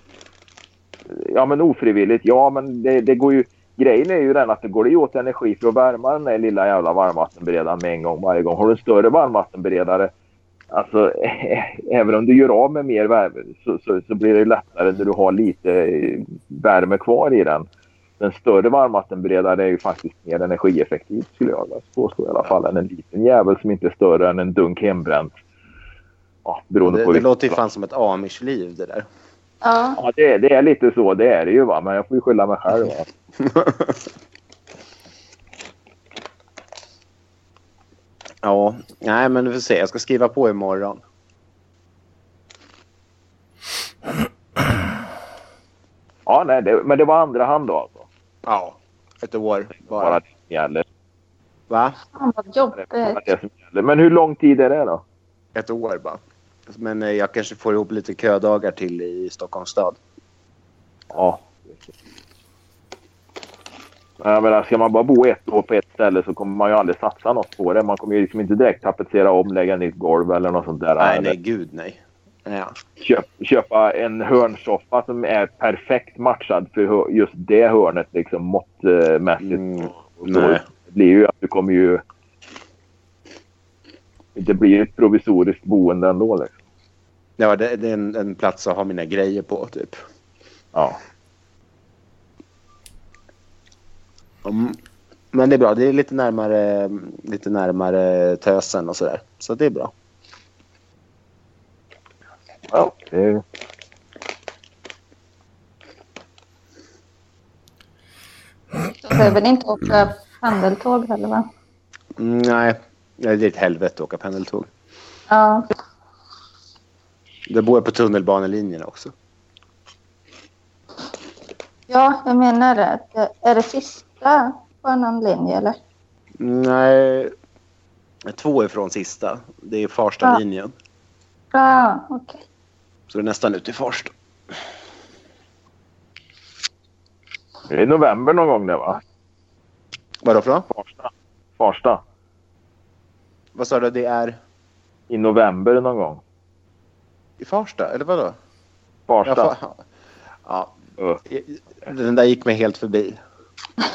Ja, men ofrivilligt. Ja, men det, det går ju... Grejen är ju den att det går åt energi för att värma den där lilla jävla varmvattenberedaren med en gång varje gång. Har du en större varmvattenberedare, alltså även om du gör av med mer värme så, så, så blir det lättare när du har lite värme kvar i den. Den större varmvattenberedaren är ju faktiskt mer energieffektiv skulle jag påstå i alla fall än en liten jävel som inte är större än en dunk hembränt. Ja, beroende Det, på det låter ju fan som ett amish-liv det där. Ja. Ja, det, det är lite så. Det är det ju va. Men jag får ju skylla mig själv. Va? Ja, nej men du får se. Jag ska skriva på imorgon. Ja, nej, det, men det var andra hand då alltså. Ja, ett år Bara bara. det som gäller. Va? Fan vad jobbigt. Men hur lång tid är det då? Ett år bara. Men eh, jag kanske får ihop lite ködagar till i Stockholms stad. Ja. Men Jag menar, ska man bara bo ett år på ett ställe så kommer man ju aldrig satsa något på det. Man kommer ju liksom inte direkt tapetsera om, lägga nytt golv eller något sånt där. Nej, Eller nej, gud nej. Köp, köpa en hörnsoffa som är perfekt matchad för just det hörnet liksom måttmässigt. Mm, så nej. Det blir ju att du kommer ju... Det blir ett provisoriskt boende ändå. Liksom. Ja, det, det är en, en plats att ha mina grejer på typ. Ja. Mm. Men det är bra. Det är lite närmare, lite närmare tösen och sådär. Så det är bra. Ja det, behöver inte åka pendeltåg heller va? Nej, det är ett helvete att åka pendeltåg. Ja. Det bor på tunnelbanelinjerna också. Ja, jag menar det. Det- Är det sista på någon linje eller? Nej, två ifrån sista. Det är Farsta-linjen. Ja, okej. Så det är nästan ut i Farsta. Det är i november någon gång det va? Vadå för något? Farsta. Farsta. Vad sa du? Det är I november någon gång. i Farsta? Eller vadå? Farsta. Ja, ja. Öh. Den där gick mig helt förbi.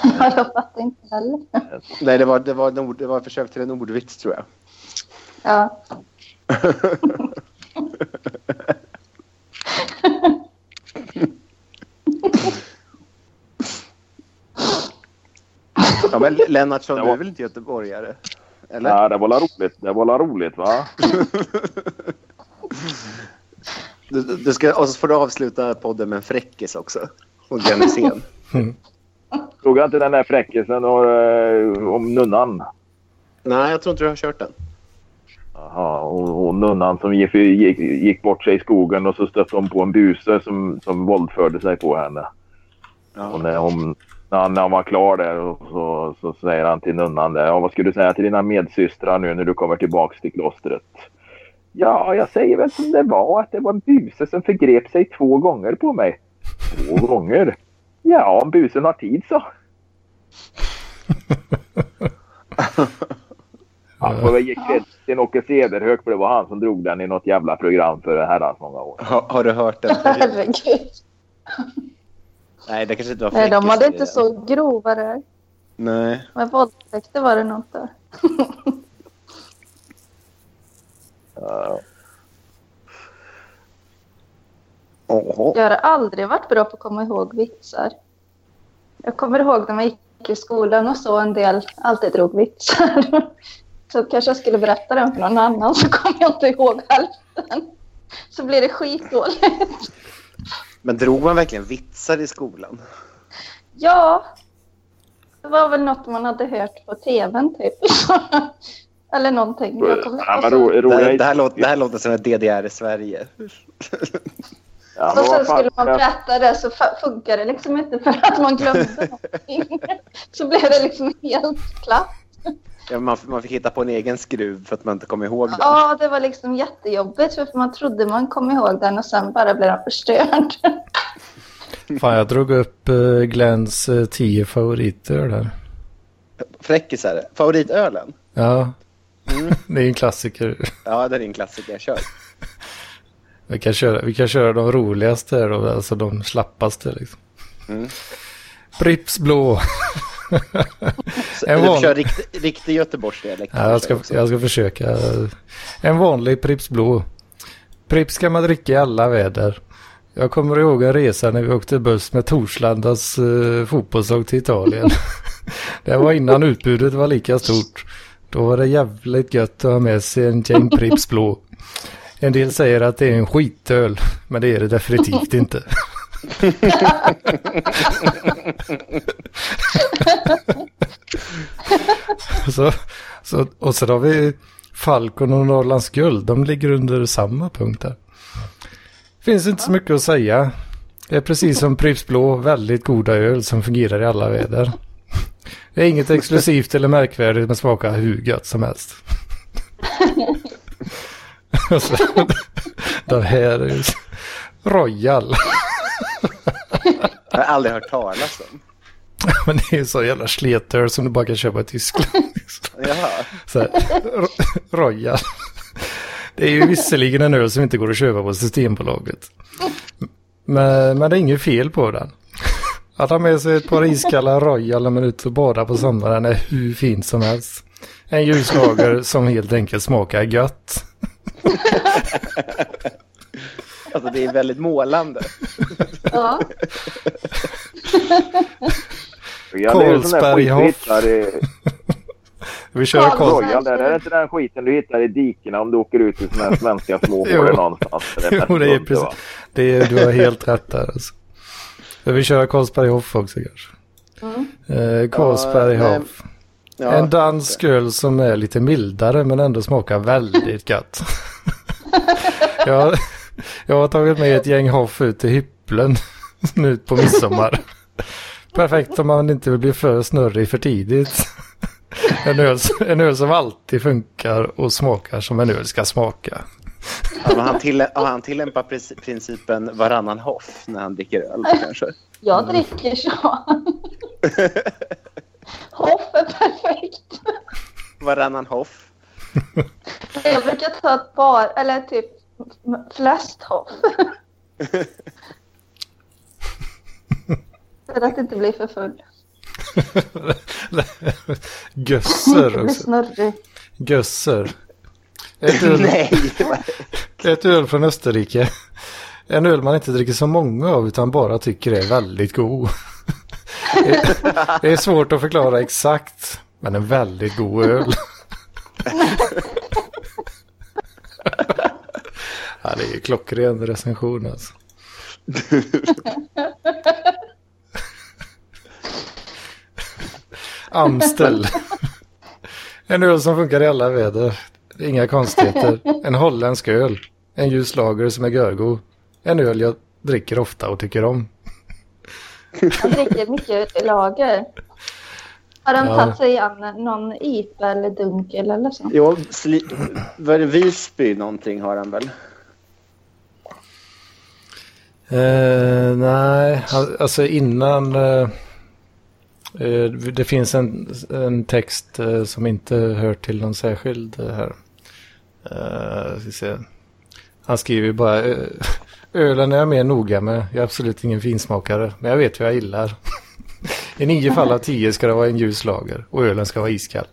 Ja, jag fattar inte heller. Nej, det var, det var, ord, det var ett försök till en ordvits tror jag. Ja. Ja, men Lennartsson, Det du var- är väl inte göteborgare? Eller? Ja, det var la roligt. Det var la roligt va? Du, du ska, och så får du avsluta podden med en fräckis också. Och Glenn Hysén. Såg jag inte den där fräckisen och, eh, om nunnan? Nej, jag tror inte du har kört den. Jaha, och, och nunnan som gick, gick, gick bort sig i skogen och så stötte hon på en buse som, som våldförde sig på henne. Och när, hon, när, han, när han var klar där och så, så säger han till nunnan där, ja, vad ska du säga till dina medsystrar nu när du kommer tillbaks till klostret? Ja, jag säger väl som det var att det var en buse som förgrep sig två gånger på mig. Två gånger? Ja, om busen har tid så. Han får väl ge cred till Åke Cederhök för det var han som drog den i något jävla program för herrans många år. Har, har du hört den? Herregud. Nej, det kanske inte var Nej, de hade inte så grova där. Nej. Men våldtäkter var det något där. Ja. Åh. Jag har aldrig varit bra på att komma ihåg vitsar. Jag kommer ihåg när man gick i skolan och så en del alltid drog vitsar. Så kanske jag skulle berätta den för någon annan så kommer jag inte ihåg hälften. Så blir det skitdåligt. Men drog man verkligen vitsar i skolan? Ja, det var väl något man hade hört på tvn typ. Eller någonting. Jag kommer, Ja, men så, ro, Det, här- det, här låter, det här låter som ett DDR i Sverige. Ja, och sen skulle man berätta det så funkar det liksom inte för att man glömde någonting. Så blev det liksom helt klart. Ja, man, man fick hitta på en egen skruv för att man inte kom ihåg den. Ja, det var liksom jättejobbigt för man trodde man kom ihåg den och sen bara blev den förstörd. Fan, jag drog upp uh, Glens uh, tio favoriter där. Fräckisar. Favoritölen? Ja, Mm. det är en klassiker. Ja, det är en klassiker. Kör. Vi kan köra, vi kan köra de roligaste då, alltså de slappaste liksom. Mm. Pripps blå. En du van- kör riktig, riktig göteborgsdialekt. Ja, jag, ska, jag ska försöka. En vanlig Pripps blå. Pripps kan man dricka i alla väder. Jag kommer ihåg en resa när vi åkte buss med Torslandas uh, fotbollslag till Italien. det var innan utbudet var lika stort. Då var det jävligt gött att ha med sig en gäng Pripps blå. En del säger att det är en skitöl, men det är det definitivt inte. så, så, och så har vi Falcon och Norrlands guld. De ligger under samma punkt där. Finns inte så mycket att säga. Det är precis som Pripps Blå, väldigt goda öl som fungerar i alla väder. Det är inget exklusivt eller märkvärdigt men smakar hur gött som helst. Den här är Royal. Jag har aldrig hört talas om. Men det är ju så jävla sletöl som du bara kan köpa i Tyskland. Jaha. Så här, Ro- Royal. Det är ju visserligen en öl som inte går att köpa på Systembolaget. Men, men det är inget fel på den. Att ha med sig ett par iskalla Royal när man är ute och badar på sommaren är hur fint som helst. En ljuslager som helt enkelt smakar gött. Alltså det är väldigt målande. Ja, Ja, i Vi kör. Royal. Där. Det är inte den skiten du hittar i dikena om du åker ut i såna här svenska småhålor någonstans. Jo, det är precis. va? Det är, du har helt rätt där. Alltså. Vi kör Karlsberg Hoff också kanske. Eh, Carlsberg Ja. Ja, En dansk öl som är lite mildare men ändå smakar väldigt gott. jag, jag har tagit med ett gäng Hoff ut till Hypplen nu på midsommar. Perfekt om man inte vill bli för snurrig för tidigt. En öl, en öl som alltid funkar och smakar som en öl ska smaka. Ja, han, till, han tillämpar princi- principen varannan hoff när han dricker öl kanske. Jag dricker så. Hoff är perfekt. Varannan hoff. Jag brukar ta ett par, eller typ flest hoff. För att inte bli för full. Gösser också. Gösser. Ett öl, ett öl från Österrike. En öl man inte dricker så många av utan bara tycker är väldigt god. Det är svårt att förklara exakt. Men en väldigt god öl. Ja, det är ju klockren recension alltså. Amstel. En öl som funkar i alla väder. Inga konstigheter. En holländsk öl. En ljus lager som är görgod. En öl jag dricker ofta och tycker om. Han dricker mycket lager. Har han Ja. tagit sig an någon IPA eller dunkel eller så? Jo, sli, vad är det, Visby någonting har han väl? Eh, nej, al- alltså innan... Eh, det finns en, en text som inte hör till någon särskild här. Han skriver ju bara ölen är jag mer noga med. Jag är absolut ingen finsmakare, men jag vet hur jag gillar. I nio fall av tio ska det vara en ljus lager och ölen ska vara iskall.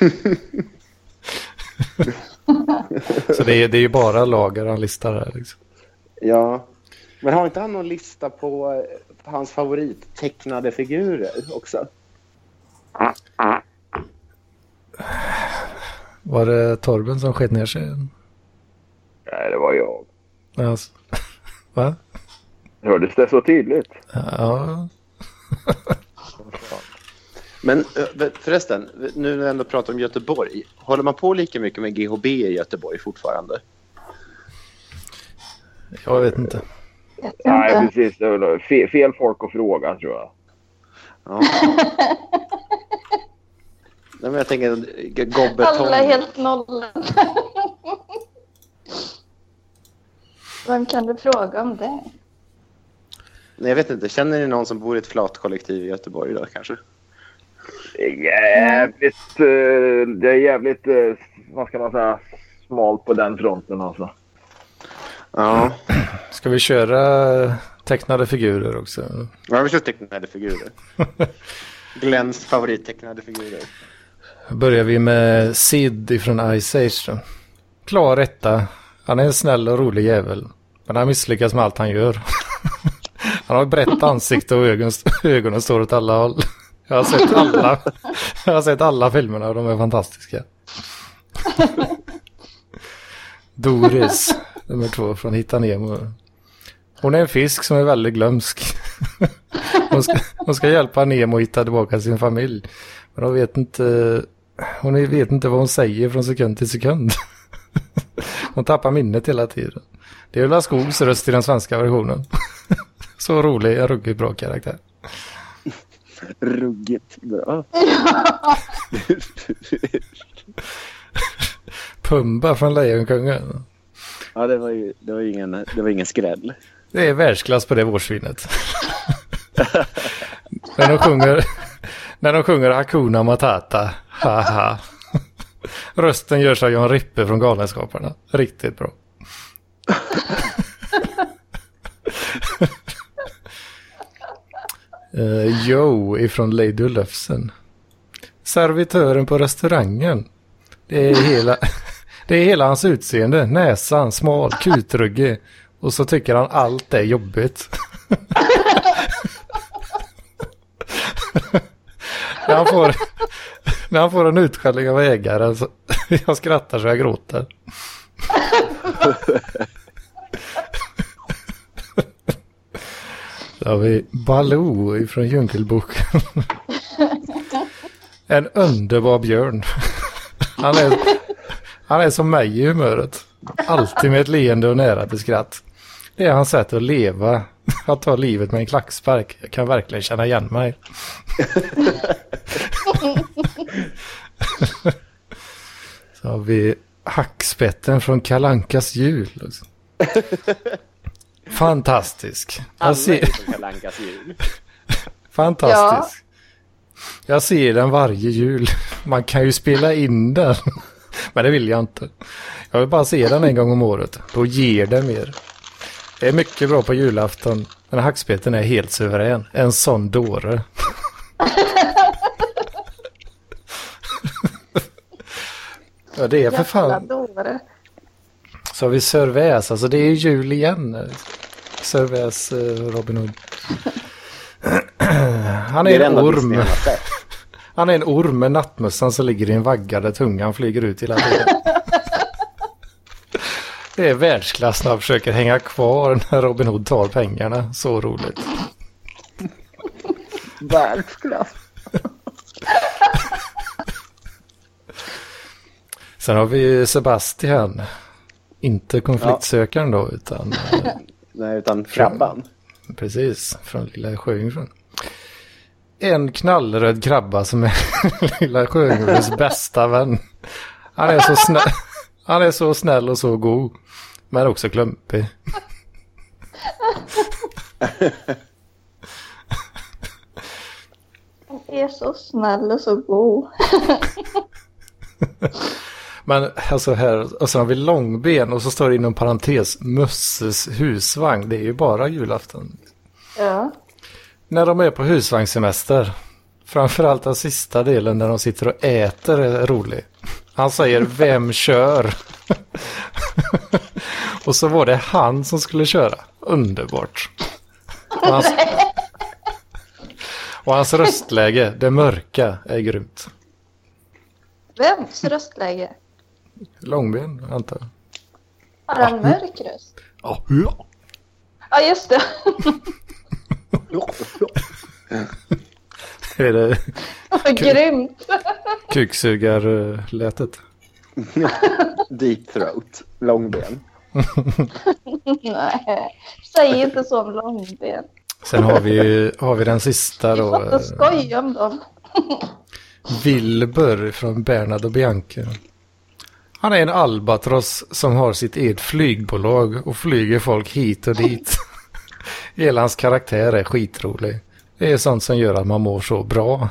Så det är, det är ju bara lager han listar här. Liksom. Ja. Men har inte han någon lista på eh, hans favorittecknade figurer också? Var det Torben som skett ner sig? Nej, det var jag. Alltså. Va? Hördes det så tydligt? Ja. Men eh, förresten, nu när jag ändå pratar om Göteborg. Håller man på lika mycket med GHB i Göteborg fortfarande? Jag vet inte. Vet Nej, jag inte. precis. Fel, fel folk att fråga, tror jag. Ja. Nej, men jag tänker eh, Gobbe Alla är helt nollade. Vem kan du fråga om det? Nej, jag vet inte. Känner ni någon som bor i ett flatkollektiv i Göteborg då kanske? Det är jävligt... eh, det är jävligt, eh, vad ska man säga, smalt på den fronten alltså. Ja. Ska vi köra tecknade figurer också? Ja, vi kör tecknade figurer. Glens favorittecknade figurer. Börjar vi med Sid ifrån Ice Age. Då. Klar etta. Han är en snäll och rolig jävel. Men han misslyckas med allt han gör. Han har ett brett ansikte och ögon, ögonen står åt alla håll. Jag har sett alla, jag har sett alla filmerna och de är fantastiska. Doris, nummer två från Hitta Nemo. Hon är en fisk som är väldigt glömsk. Hon ska, hon ska hjälpa Nemo att hitta tillbaka sin familj. Men hon vet inte, hon vet inte vad hon säger från sekund till sekund. Hon tappar minnet hela tiden. Det är Ulla Skogs röst i den svenska versionen. Så rolig, en ruggigt bra karaktär. Ruggigt bra. Pumba från Lejonkungen. Ja, det var ju, det var ju ingen, det var ingen skräll. Det är världsklass på det vårsvinet. när, de sjunger, när de sjunger Hakuna Matata. Haha. Rösten görs av Jan Rippe från Galenskaparna. Riktigt bra. uh, Joe ifrån Lady Lufsen. Servitören på restaurangen. Det är hela, det är hela hans utseende. Näsan, smal, kutruggig. Och så tycker han allt är jobbigt. när, han får, när han får en utskällning av ägaren så jag skrattar så jag gråter. Då har vi Baloo ifrån Djungelboken. en underbar björn. Han är, han är som mig i humöret. Alltid med ett leende och nära till skratt. Det är hans sätt att leva. Att ta livet med en klackspark. Jag kan verkligen känna igen mig. Så har vi hackspetten från Kalankas jul. Fantastisk. Alla Jag ser, är som Kalle Ankas jul. fantastisk. Jag ser den varje jul. Man kan ju spela in den. Men det vill jag inte. Jag vill bara se den en gång om året. Då ger det mer. Det är mycket bra på julafton. Men hackspetten är helt suverän. En sån dåre. ja, det är för fan. Så har vi Sörväs, alltså det är jul igen. Sörväs eh, Robin Hood. Han är är en orm. Han är en orm med nattmössan som ligger i en vagga där tungan flyger ut hela tiden. Det är världsklass när han försöker hänga kvar när Robin Hood tar pengarna. Så roligt. Världsklass. Sen har vi Sebastian. Inte konfliktsökaren då, utan Nej, utan krabban. Precis, från Lilla Sjöjungfrun. En knallröd krabba som är Lilla Sjöjungfruns bästa vän. Han är, så snäll, han är så snäll och så god. Men också klumpig. Han är så snäll och så god. Men alltså här, och så har vi långben och så står det inom parentes Musses husvagn. Det är ju bara julafton. Ja. När de är på husvagnssemester. Framförallt den sista delen när de sitter och äter är rolig. Han säger vem kör? och så var det han som skulle köra. Underbart. Och hans, och hans röstläge, det mörka, är grymt. Vems röstläge? Långben, antar jag. Har han mörk röst? Ja, ja. Just det. Är det grymt. kuksugarlätet? Deep throat. Långben. Nej, säg inte så om långben. Sen har vi, har vi den sista Vi då. får inte eh, skoja om dem. Wilbur från Bernhard och Bianca. Han är en albatross som har sitt eget flygbolag och flyger folk hit och dit. Hela hans karaktär är skitrolig. Det är sånt som gör att man mår så bra.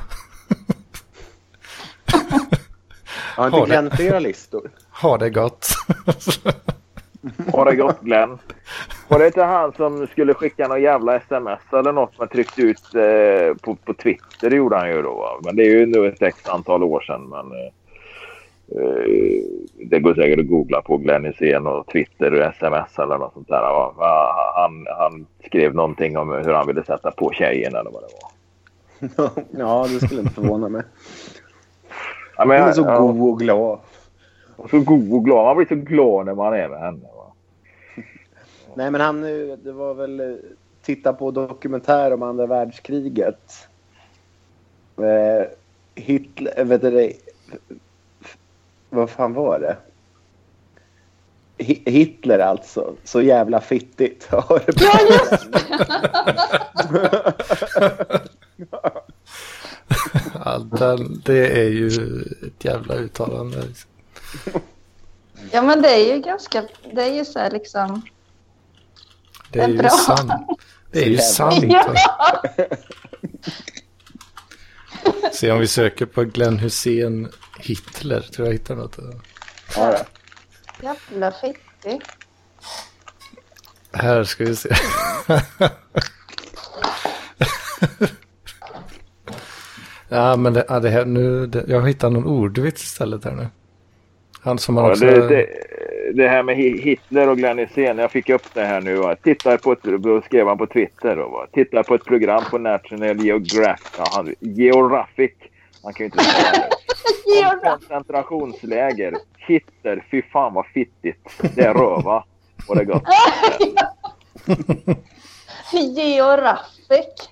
Har inte. Glenn flera listor? Ha det gott. Har det gått Glenn? Var det inte han som skulle skicka någon jävla sms eller något man tryckte ut eh, på, på Twitter? Det gjorde han ju då. Men det är ju nu ett x antal år sedan. Men, eh, det går säkert att googla på Glenn Hysén och Twitter och sms eller något sånt där. Han, han skrev någonting om hur han ville sätta på tjejen eller vad det var. ja, det skulle inte förvåna mig. Ja, men, Han är så ja, god och glad. så god och glad. Man blir så glad när man är med henne. Va? Nej, men han, eh, det var väl eh, titta på dokumentär om andra världskriget. Eh, Hitler, eh, vet du det? Vad fan var det? Hi- Hitler alltså. Så jävla fittigt. Ja, just Ja, den, det är ju ett jävla uttalande. liksom. Ja, men det är ju ganska... Det är ju så här liksom... Det är Det är ju sant. Det är ju sant. Ja. Se om vi söker på Glenn Hussein Hitler. Tror jag hittar något. Ja, då. Jävla fittig. Här ska vi se. ja, men det, ja, det här, nu, det, jag hittar någon ordvits istället här nu. Han som har Ja, också... det, det, det här med Hi- Hitler och Glenn Hysén, jag fick upp det här nu. Va? Tittar på ett, då skrev han på Twitter. Då, va? Tittar på ett program på National Geographic. Ja, han, Geographic. Han kan ju inte säga det. Om koncentrationsläger. Hitler, fy fan vad fittigt. Det är röva. Och det är gott. Georg Raffek.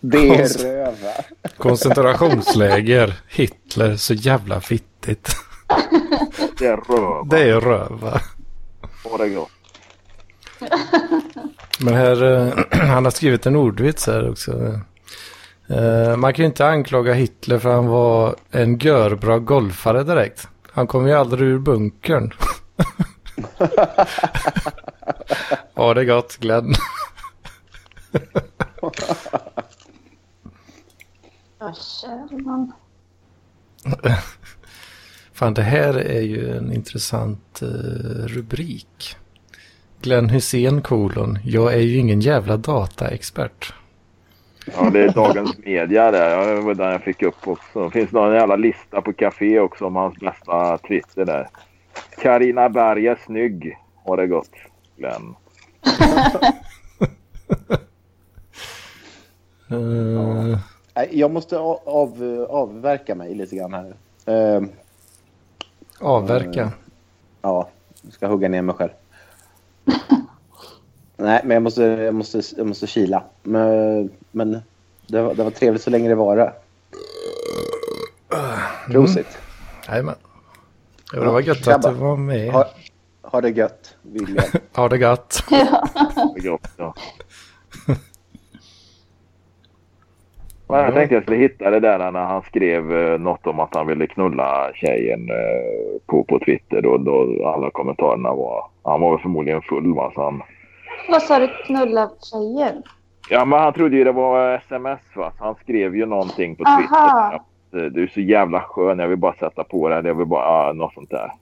Det är röva. Koncentrationsläger. Hitler, så jävla fittigt. Det är röva. Det är röva. Åh, det är gott. Men här, eh, han har skrivit en ordvits här också. Eh, man kan ju inte anklaga Hitler för han var en görbra golfare direkt. Han kom ju aldrig ur bunkern. ja, det gott, Glenn. Ja, kära man. Fan, det här är ju en intressant eh, rubrik. Glenn Hussein kolon. Jag är ju ingen jävla dataexpert. Ja, det är dagens media där. Det var den jag fick upp också. Det finns någon jävla lista på café också om hans bästa Twitter där. Karina Berg är snygg. Har det gott, Glenn. Eh, Nej, Jag måste av, av, avverka mig lite grann här. Eh, avverka. ja, jag ska hugga ner mig själv. Nej, men jag måste, jag måste, jag måste kila. Men, men det, var, det var trevligt så länge det varade. Prosit. Jajamän. Ja, det var gött att grabbar. du var med. Ha, ha det gött, William. Ha det gott, ja. Men jag tänkte jag skulle hitta det där när han skrev eh, något om att han ville knulla tjejen eh, på, på Twitter. Då, då alla kommentarerna var... Han var förmodligen full va, så han... Vad sa du? Knulla tjejer? Ja, men han trodde ju det var sms va. Så han skrev ju någonting på Twitter. Aha. Att, eh, du är så jävla skön, jag vill bara sätta på dig. Jag vill bara, ah, något sånt där.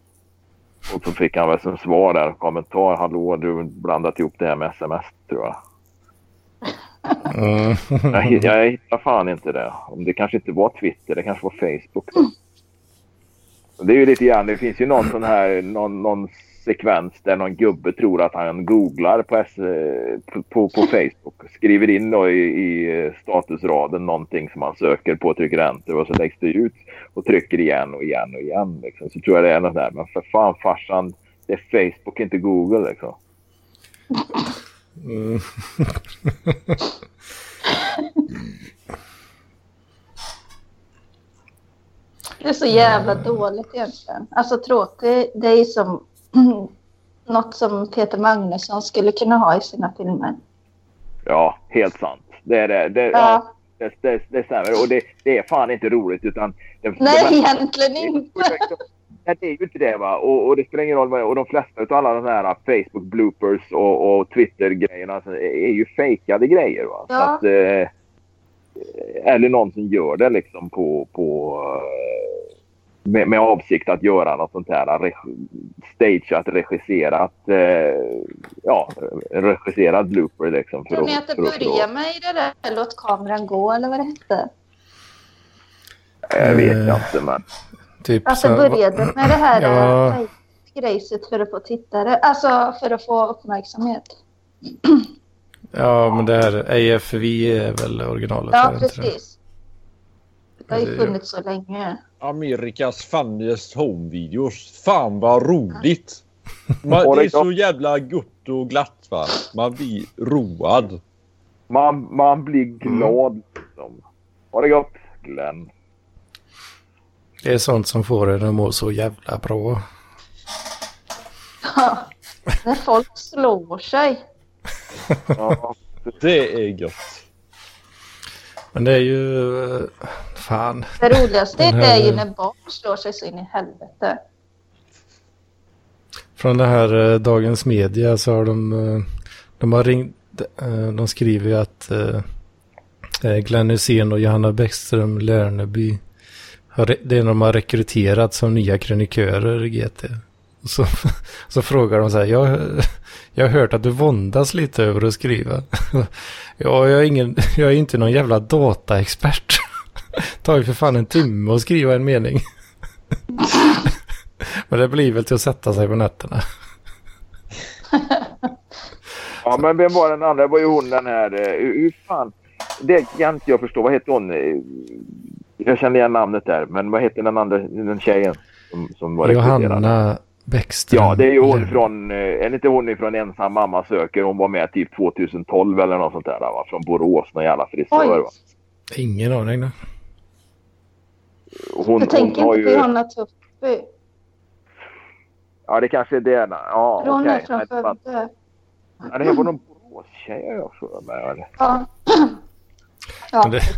Och så fick han väl som svar där, kommentar. Hallå, du har blandat ihop det här med sms tror jag. Mm. Jag, jag hittar fan inte det. Om det kanske inte var Twitter, det kanske var Facebook. Då. Och Det är ju lite grann, det finns ju någon sån här, någon, någon sekvens där någon gubbe tror att han googlar på, S, på, på, på Facebook. Skriver in då i, i statusraden någonting som han söker på, trycker enter och så läggs det ut och trycker igen och igen och igen. Liksom. Så tror jag det är något där. Men för fan farsan, det är Facebook, inte Google liksom. Mm. Det är så jävla dåligt egentligen. Alltså tråkigt. Det är som något som Peter Magnusson skulle kunna ha i sina filmer. Ja, helt sant. Det är det. det ja. Ja. Det, det, det stämmer. Och det, det är fan inte roligt utan... Det, Nej, det, egentligen inte. Nej, det är ju inte det va. Och, och det spelar ingen roll vad Och de flesta av alla de här Facebook bloopers och, och Twitter-grejerna alltså, är ju fejkade grejer va. Ja. att, eh, eller någon som gör det liksom på... på eh, med, med avsikt att göra något sånt här reg- stageat, regisserat, eh, ja, regisserad blooper liksom. För Tror ni att- att det börjar med i det där Låt kameran gå eller vad det hette? Jag vet Eh, jag inte men. Typ Alltså så- började med det här Ja. ja. grejset för att få tittare, alltså för att få uppmärksamhet. Ja, men det här AFV är väl originalet. Ja, precis. Det har ju funnits så länge. Amerikas funniest home videos. Fan vad roligt! Man, det är så jävla gott och glatt va. Man blir road. Man, man blir glad liksom. Ha det gott Glenn. Det är sånt som får en att må så jävla bra. När folk slår sig. Ja, Det är gött. Men det är ju... eh, Fan. Det roligaste Den det här- är ju när barn slår sig så in i helvete. Från det här eh, Dagens Media så har de... eh, De har ringt... eh, De skriver ju att eh, eh, Glenn Hysén och Johanna Bäckström Lerneby det är när de har rekryterat som nya krönikörer i GT. Så, så frågar de så här, jag, jag har hört att du våndas lite över att skriva. ja, jag är, ingen, jag är inte någon jävla dataexpert. Det tar ju för fan en timme att skriva en mening. Men det blir väl till att sätta sig på nätterna. ja men vem var den andra? Det var ju hon den här... eh, Hur, fan? Det kan inte jag förstå. Vad heter hon? Eh, Jag känner igen namnet där. Men vad heter den andra den tjejen som, som var? Johanna Bäckström. Ja, det är ju hon från, eh, är det inte hon ifrån Ensam mamma söker? Hon var med typ 2012 eller något sånt där va? Från Borås, någon jävla frisör va? Ingen aning. då. Hon, Jag tänker hon inte ju... på Johanna Tuppy. Ja, det kanske är det. Ja, okej. är från Skövde. Ja, det här var någon Boråstjej har jag för mig. eller? Ja. ja, det-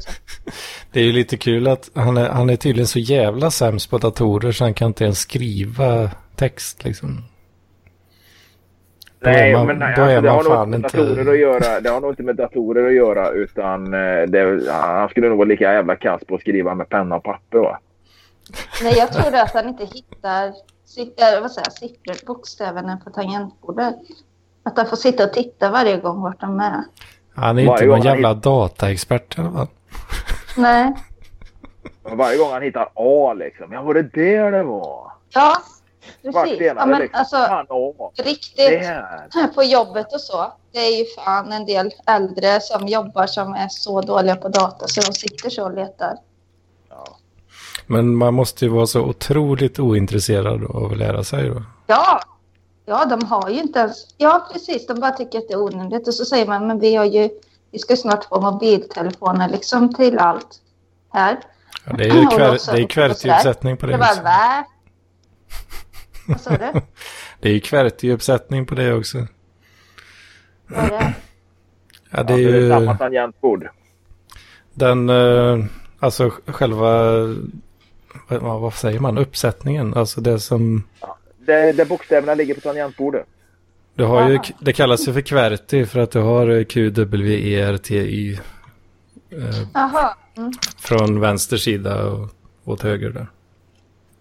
Det är ju lite kul att han är, han är tydligen så jävla sämst på datorer så han kan inte ens skriva text liksom. Då är Nej, man- men nej, då är alltså, det har nog inte med inte- datorer att göra. Det har nog inte med datorer att göra utan eh, det, han skulle nog vara lika jävla kass på att skriva med penna och papper va? Nej, jag tror det att han inte hittar äh, vad säger, jag, siffror, bokstäverna på tangentbordet. Att han får sitta och titta varje gång vart de är. Han är ju Varje inte någon jävla dataexpert i alla fall. Nej. Varje gång han hittar A liksom. Ja, var det där det var? Ja, precis. Ja, men liksom. alltså, Fan riktigt Där. på jobbet och så. Det är ju fan en del äldre som jobbar som är så dåliga på data så de sitter så och letar. Men man måste ju vara så otroligt ointresserad av att lära sig då. Ja, ja, de har ju inte ens... Ja, precis. De bara tycker att det är onödigt. Och så säger man, men vi har ju... Vi ska snart få mobiltelefoner liksom till allt här. Ja, det är ju också- det är QWERTY-uppsättning på Det det bara, också. Va? Vad sa du? Det är ju QWERTY-uppsättning på det också. Vad är det? Ja, det är Ja, det är ju samma tangentbord. den, eh, alltså själva, vad, säger man, uppsättningen. Alltså det som, Där, där bokstäverna ligger på tangentbordet. du har ju, det kallas ju för QWERTY för att du har eh, Q, W, E, R, T, Y eh. Mm. från vänster sida och åt höger där.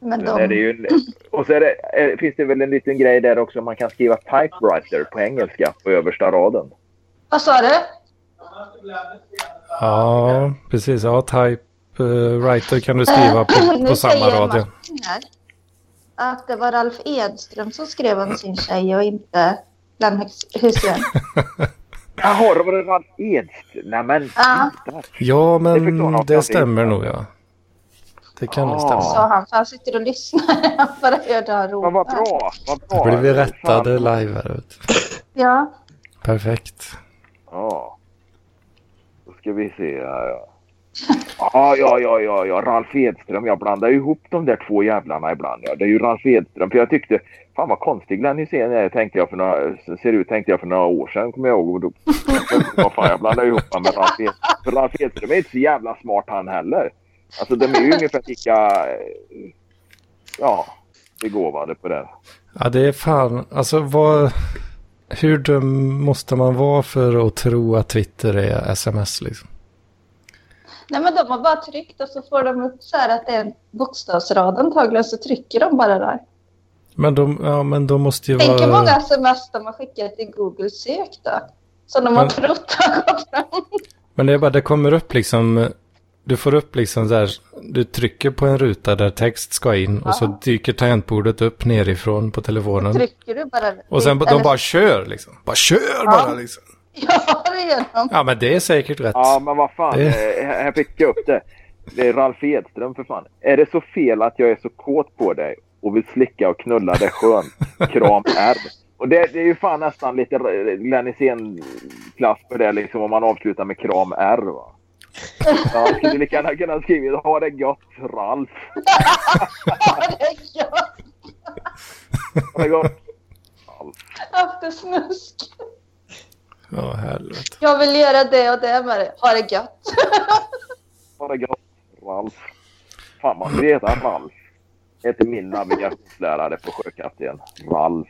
Men Sen är det de... ju en, och så är det, är, finns det väl en liten grej där också. Man kan skriva typewriter på engelska på översta raden. Vad sa du? Ja, precis. Ja, type eh, writer kan du skriva på, Eh, på samma rad. Ja. Att det var Ralf Edström som skrev om sin tjej och inte Glenn Hus- Hysén. Jaha, då var det Ralf Edström. Nej men Ja. Ja, Det men det någonting. stämmer nog ja. Det kan nog Ah. stämma. Sa han, han sitter och lyssnar. Han bara hörde han ropa. Men vad bra. Vad bra. Då blir vi rättade Fan. live här. Ja. Perfekt. Ja. Då ska vi se här. Ja. Ja, ja, ja, ja, ja, Ralf Edström. Jag blandar ihop de där två jävlarna ibland. Ja. Det är ju Ralf Edström. För jag tyckte, fan vad konstig Glenn Hysén är, tänkte jag för några, ser ut tänkte jag för några år sedan, kommer jag ihåg. Och då, vad fan, jag blandar ihop honom med Ralf Edström. För Ralf Edström är inte så jävla smart han heller. Alltså de är ju ungefär lika, ja, begåvade på det. Ja, det är fan, alltså vad, hur dum måste man vara för att tro att Twitter är sms liksom? Nej men de har bara tryckt och så får de upp så här att det är en bokstavsrad antagligen så trycker de bara där. Men de, ja, men de måste ju Tänk hur vara... många sms de har skickat till Google sök då. Som de har Men- trott har gått fram. Men det är bara, det kommer upp liksom, du får upp liksom så här, du trycker på en ruta där text ska in och så Ja. dyker tangentbordet upp nerifrån på telefonen. Trycker du bara. Och sen de eller- bara kör liksom. Bara kör Ja. bara liksom. Ja, det gör de. Ja, men det är säkert rätt. Ja, men vad fan. Det- eh, Här fick jag upp det. Det är Ralf Edström för fan. Är det så fel att jag är så kåt på dig och vill slicka och knulla dig skönt? Kram R. Och det, det är ju fan nästan lite Glenn Hysén-klass på det liksom om man avslutar med kram R va. Ja, skulle lika gärna kunna skriva ha det gott Ralf. det är gött. Ha det gott. Ralf. Haft snusk. Ja, helvete. Jag vill göra det och det med det. Ha det gött. Ha det gott Ralf. Fan man vill heta Ralf. Heter min navigationslärare på sjökapten. Ralf.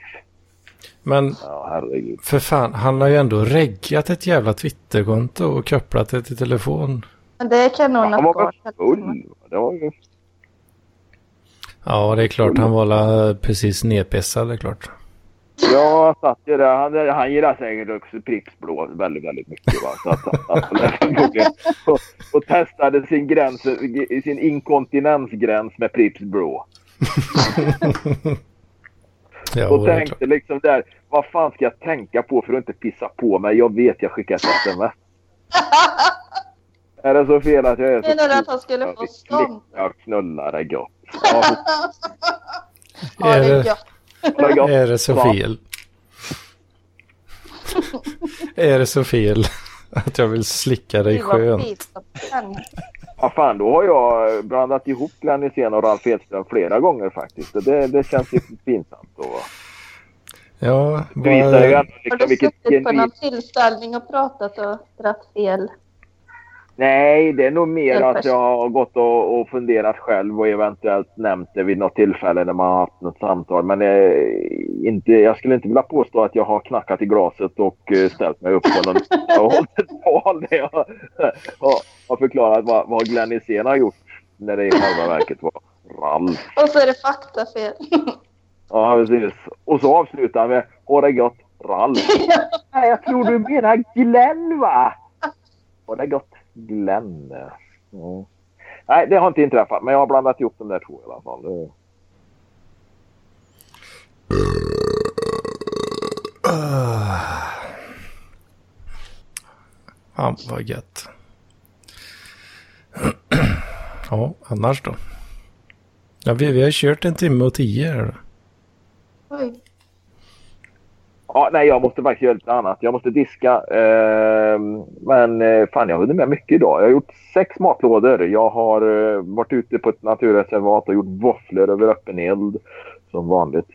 Men Ja för fan, han har ju ändå reggat ett jävla Twitterkonto och kopplat det till telefon. Men det kan nog Han något var väl full? Det var ju... Ja, det är klart. Han var precis nedpissad, det är klart. Ja, han satt ju där. Han, han gillar säkert också Pripps blå väldigt, väldigt mycket. Va? Så att förmodligen och, och testade sin, gräns, sin inkontinensgräns med Pripps blå. Ja, och tänkte klart. liksom där, vad fan ska jag tänka på för att inte pissa på mig? Jag vet jag skickar ett sms. Är det så fel att jag är så Menar du att han skulle Jag få stånd? klicka och knulla det gott. Ja, Ha Är det gott. Är det så fel? är det så fel att jag vill slicka dig skönt? Ja, fan, då har jag blandat ihop Glenn Hysén och Ralf Edström flera gånger faktiskt. Och det, det känns ju pinsamt. Då. Ja, Det visar ju ändå har liksom du vilket suttit på någon tillställning och pratat och dratt fel? Nej, det är nog mer att jag har gått och, och funderat själv och eventuellt nämnt det vid något tillfälle när man har haft något samtal. Men eh, inte, jag skulle inte vilja påstå att jag har knackat i glaset och eh, ställt mig upp på någon och hållit ett tal där jag har, har förklarat vad, vad Glenn Hysén har gjort när det i själva verket var Ralf. Och så är det faktafel. Ja, precis. Och så avslutar han med Ha det gott, Ralf. Nej, jag tror du menar Glenn, va? Ha det gott, Glenn. Mm. Nej, det har inte inträffat, men jag har blandat ihop de där två i alla fall. Det- ja, vad gött. ja, annars då? Ja, vi, vi har kört en timme och tio här. Oj. Ja, nej, jag måste faktiskt göra lite annat. Jag måste diska. ehm, men eh, fan, jag har hunnit med mycket idag. Jag har gjort sex matlådor. Jag har eh, varit ute på ett naturreservat och gjort våfflor över öppen eld. Som vanligt.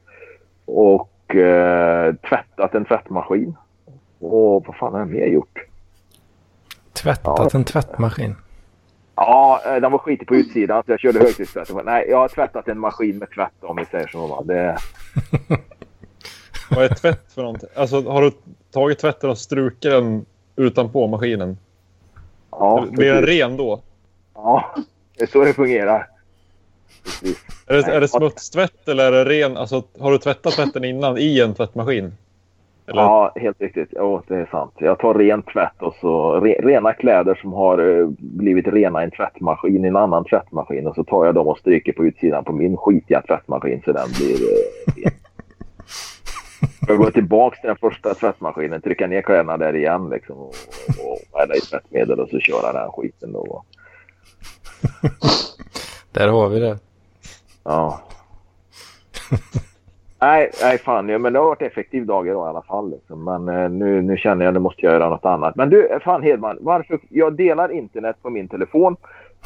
Och eh, tvättat en tvättmaskin. Och vad fan har jag mer gjort? Tvättat en tvättmaskin. Ja, eh, den var skitig på utsidan så jag körde högtryckstvätt. Nej, jag har tvättat en maskin med tvätt om vi säger så. Va? Det, Vad är tvätt för någonting? Alltså har du tagit tvätten och strukit den utanpå maskinen? ja, Blir den ren då? Ja, det är så det fungerar. Är det, är det smutstvätt eller är det ren? Alltså har du tvättat tvätten innan i en tvättmaskin? Eller? Ja, helt riktigt. Jo, det är sant. Jag tar ren tvätt och så re, rena kläder som har eh, blivit rena i en tvättmaskin i en annan tvättmaskin och så tar jag dem och stryker på utsidan på min skitiga tvättmaskin så den blir eh, ren. Jag går tillbaka till den första tvättmaskinen, trycka ner kläderna där igen liksom, och, och hälla i tvättmedel och så köra den skiten. Då. Där har vi det. Ja. nej, nej fan. Ja, men det har varit effektiv dag idag i alla fall. Liksom. Men eh, nu, nu känner jag att nu måste jag göra något annat. Men du, fan Hedman. Varför? Jag delar internet på min telefon.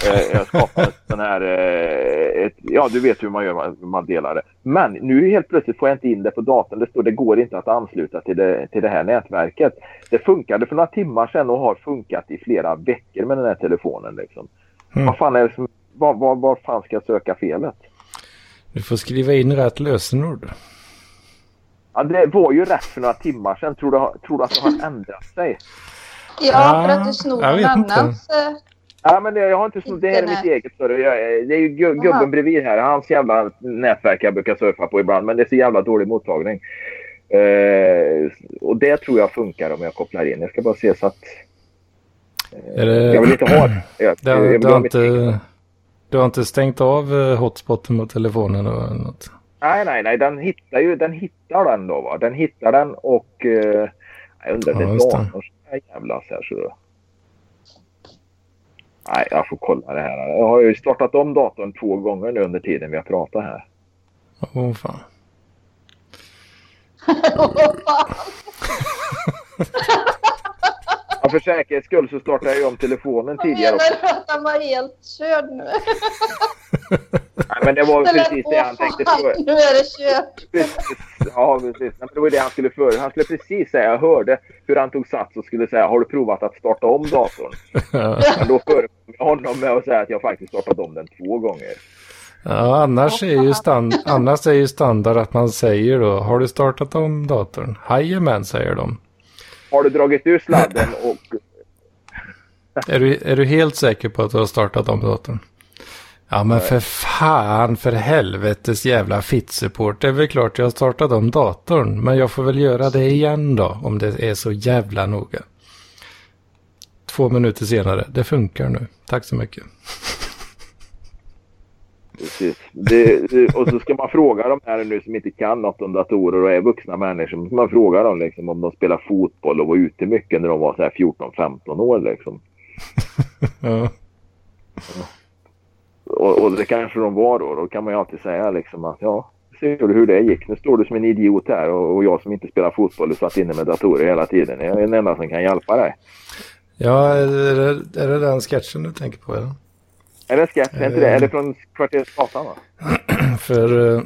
Eh, jag skapar ett sån här... Eh, ett, ja, du vet hur man gör. Man, man delar det. Men nu helt plötsligt får jag inte in det på datorn. Det står det går inte att ansluta till det, till det här nätverket. Det funkade för några timmar sedan och har funkat i flera veckor med den här telefonen. Liksom. Mm. Vad fan är det som... Var, var, var fan ska jag söka felet? Du får skriva in rätt lösenord. Ja, det var ju rätt för några timmar sedan. Tror du, tror du att det har ändrat sig? Ja, för att du snor någon vet inte. annans. Ja, men det, jag har inte snott. Det här är mitt eget. För jag, det är ju gu- gubben Aha. bredvid här. Hans jävla nätverk jag brukar surfa på ibland. Men det är så jävla dålig mottagning. Eh, och det tror jag funkar om jag kopplar in. Jag ska bara se så att... Är det, Jag vill inte ha det. Jag, det, jag du, ha inte, du har inte stängt av eh, hotspoten på telefonen och något? Nej, nej, nej. Den hittar ju den hittar den då. Va? Den hittar den och... Eh, jag undrar, Ja, det är det. datorn som jävlas här. Så. Nej, jag får kolla det här. Jag har ju startat om datorn två gånger nu under tiden vi har pratat här. Åh fan. Ja, för säkerhets skull så startade jag ju om telefonen tidigare också. Menar du att han var helt körd nu? Nej, men det var Det precis det han tänkte på. Nu är det kört. Precis. Ja, precis. Nej, men det var det han skulle för. Han skulle precis säga, jag hörde hur han tog sats och skulle säga, har du provat att starta om datorn? Men då förekom jag honom med att säga att jag faktiskt startat om den två gånger. Ja, annars är, ju stand, annars är ju standard att man säger då, har du startat om datorn? Jajamän, säger de. Har du dragit ur sladden och... Är du, är du helt säker på att du har startat om datorn? Ja, men för fan, för helvetes jävla fittsupport. Det är väl klart jag har startat om datorn. Men jag får väl göra det igen då, om det är så jävla noga. Två minuter senare, det funkar nu. Tack så mycket. Precis. Det, det, och så ska man fråga de här nu som inte kan något om datorer och är vuxna människor. Så man fråga dem liksom, om de spelar fotboll och var ute mycket när de var så här 14-15 år. Liksom. Ja. Och, och det kanske de var då. Då kan man ju alltid säga liksom att ja, ser du hur det gick. Nu står du som en idiot här och, och jag som inte spelar fotboll, du satt inne med datorer hela tiden. Jag är den enda som kan hjälpa dig. Ja, är det, är det den sketchen du tänker på? Eller? Det sketch? Är inte det? Är det från Kvarteret Gatan? va? För eh,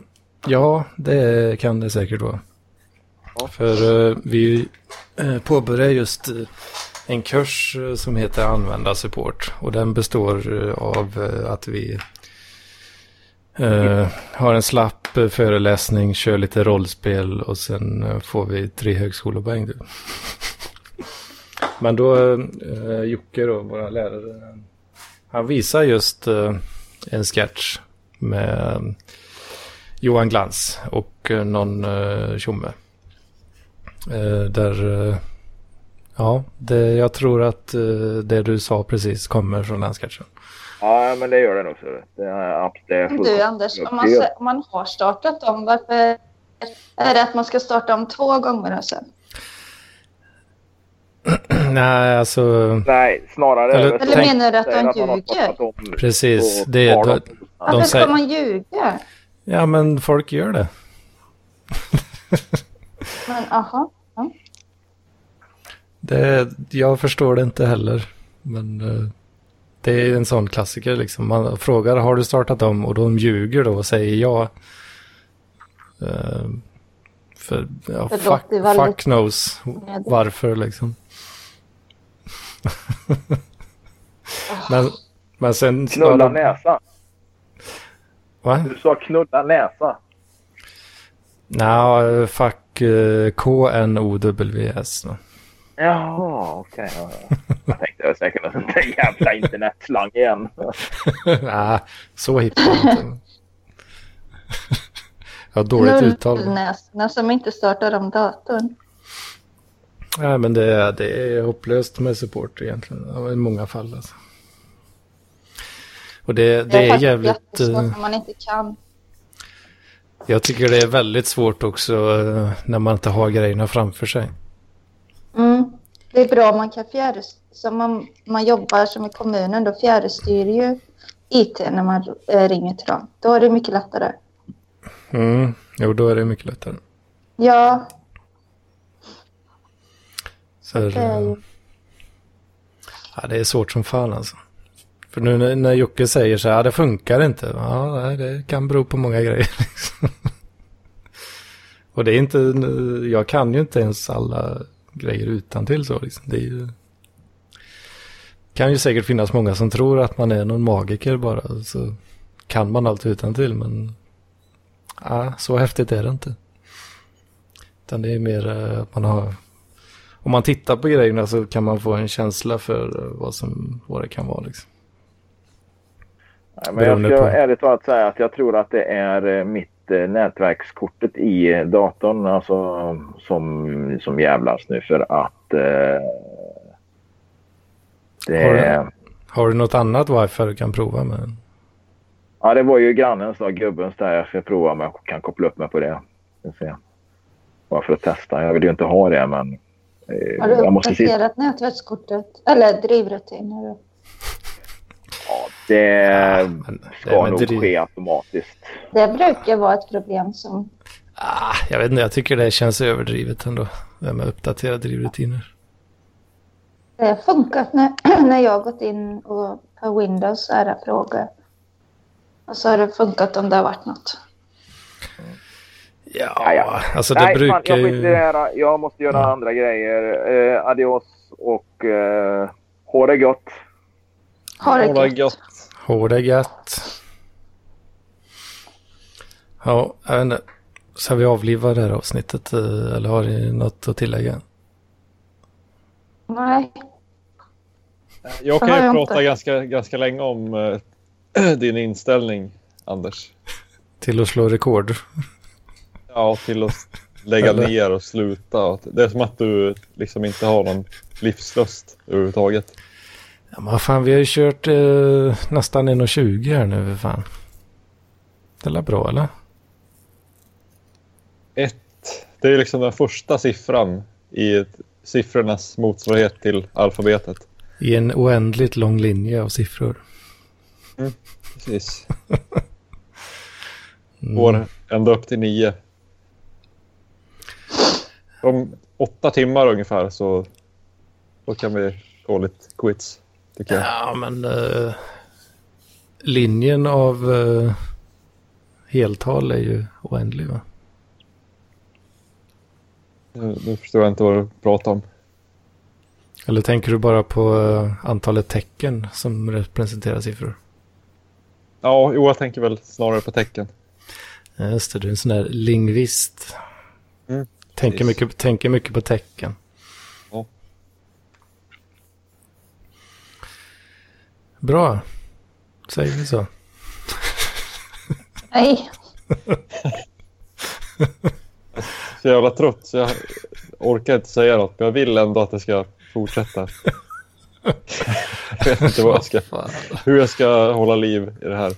ja, det kan det säkert vara. Ja. För eh, vi eh, påbörjar just eh, en kurs eh, som heter användarsupport. Och den består eh, av eh, att vi eh, har en slapp eh, föreläsning, kör lite rollspel och sen eh, får vi tre högskolepoäng. Men då, eh, Jocke då, våra lärare, han visar just eh, en sketch med eh, Johan Glans och eh, någon tjomme. Där, ja, det, jag tror att det du sa precis kommer från den sketchen. Ja, men det gör det nog. Så det är, det är Du Anders, om man, om man har startat om, varför är det att man ska starta om två gånger och sen? Nej, alltså Nej, snarare Eller- Eller Tänk- menar du att de ljuger? precis. Det, tar då, de- Varför säger- ska man ljuga? ja, men folk gör det. Men aha. det. Jag förstår det inte heller. Men eh, det är en sån klassiker liksom. Man frågar har du startat om och de ljuger då och säger ja. Eh, för ja, fuck, fuck knows varför liksom. men, men sen... Knulla näsa. Va? Du sa knulla näsa. Nja, fuck uh, K-N-O-W-S. då. Jaha, okej. ja, ja. Jag tänkte jag säkert att det är jävla internetslang igen. Nej, så hipp jag inte. Jag har dåligt uttal. Knullnäsorna som inte startar om datorn. Nej, men det är, det är hopplöst med support egentligen. I många fall alltså. Och det, det är jävligt... jättesvårt eh, när man inte kan. Jag tycker det är väldigt svårt också eh, när man inte har grejerna framför sig. Mm. Det är bra om man kan fjärrstyra. Man, man jobbar som i kommunen, då fjärrstyr ju IT när man eh, ringer till dem. Då är det mycket lättare. Mm. Jo, då är det mycket lättare. Ja, Så, det är eh, ja, det är svårt som fan alltså. För nu när, när Jocke säger så här, ja, det funkar inte. Ja, det kan bero på många grejer. Liksom. Och det är inte, jag kan ju inte ens alla grejer utan till så liksom. Det är ju, kan ju säkert finnas många som tror att man är någon magiker bara. Så kan man allt utan till men ja, så häftigt är det inte. Utan det är mer eh, att man har om man tittar på grejerna så kan man få en känsla för eh, vad, som, vad det kan vara. Liksom. Nej, men jag ska på- ärligt talat säga att jag tror att det är eh, mitt eh, nätverkskortet i eh, datorn alltså, som, som jävlas nu för att eh, det, Har du- Har du något annat wifi du kan prova med? ja, det var ju grannens då, gubbens där. Jag ska prova om jag kan koppla upp mig på det. Ska se. Bara för att testa. Jag vill ju inte ha det men Har du jag måste se. uppdaterat nätverkskortet? Eller drivrutiner? Ja, det Men, ska det, men nog det, ske automatiskt. Det brukar vara ett problem som... ah, jag vet inte, jag tycker det känns överdrivet ändå. Det här med uppdaterade drivrutiner. Det har funkat när, när jag har gått in och på Windows så är det frågor. Och så har det funkat om det har varit något. Ja, Ja, ja. alltså det Nej, brukar fan, jag det ju... här. Jag måste göra Ja. andra grejer. Eh, adios och eh, ha det gott. Har det gött. Hård är gött. Ja, jag vet inte. Ska vi avliva det här avsnittet eh, eller har ni något att tillägga? Nej, Jag Så kan ju jag prata ganska, ganska länge om eh, din inställning, Anders. Till att slå rekord? Ja, till att lägga ner och sluta. Det är som att du liksom inte har någon livslust överhuvudtaget. Ja, men fan, vi har ju kört eh, nästan 1,20 här nu för fan. Det är bra eller? Ett, det är liksom den första siffran i siffrornas motsvarighet till alfabetet. I en oändligt lång linje av siffror. Precis. går ända upp till nio. Om åtta timmar ungefär så då kan vi call it quits. Tycker jag. Ja, men eh, linjen av eh, heltal är ju oändlig va? Nu, nu förstår jag inte vad du pratar om. Eller tänker du bara på eh, antalet tecken som representerar siffror? Ja, jo, jag tänker väl snarare på tecken. Just det, du är en sån där lingvist. Mm, tänker, mycket, tänker mycket på tecken. Ja. Bra, säger vi så. Nej, Så jävla trött så jag orkar inte säga något. Men jag vill ändå att det ska fortsätta. jag vet inte vad jag ska, hur jag ska hålla liv i det här.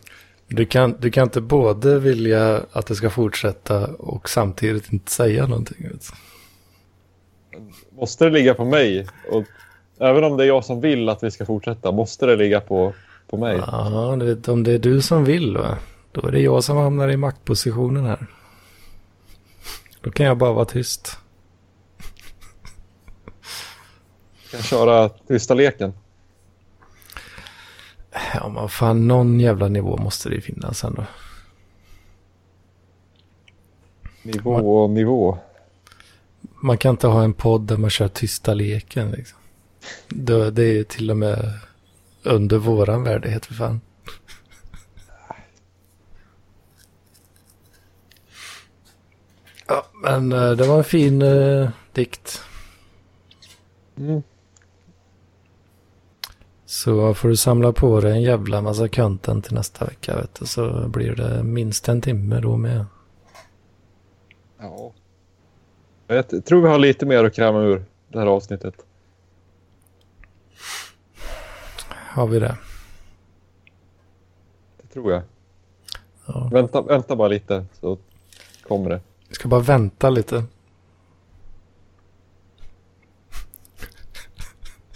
Du kan, du kan inte både vilja att det ska fortsätta och samtidigt inte säga någonting. Måste det ligga på mig? Och även om det är jag som vill att vi ska fortsätta, måste det ligga på, på mig? Ja, vet, om det är du som vill va? Då är det jag som hamnar i maktpositionen här. Då kan jag bara vara tyst. Jag kan köra tysta leken. Ja, men fan någon jävla nivå måste det ju finnas ändå. Nivå och nivå. Man kan inte ha en podd där man kör tysta leken liksom. Det, det är till och med under våran värdighet för fan. Ja, men eh, det var en fin eh, dikt. Mm. Så får du samla på dig en jävla massa content till nästa vecka vet du. Så blir det minst en timme då med. Ja. Jag tror vi har lite mer att kräma ur det här avsnittet. Har vi det? Det tror jag. Ja. Vänta, vänta bara lite så kommer det. Vi ska bara vänta lite.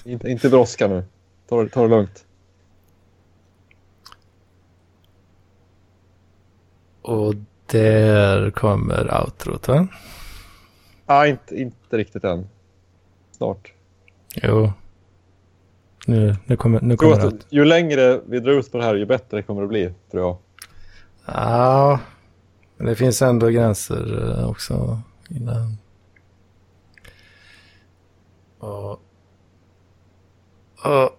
Inte, inte brådska nu. Ta, det- ta det lugnt. Och där kommer outrot va? Ah, inte, inte riktigt än. Snart. Jo. Nu, nu kommer, nu kommer out. ju längre vi drar ut på det här, ju bättre kommer det bli, tror jag. Ja, men det finns ändå gränser eh, också innan. Och... Och...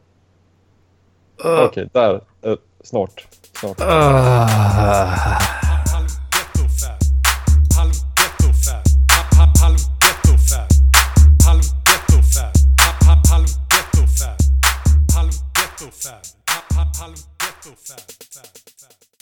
Okej, Okej, där. Uh, snart. Snart. Uh.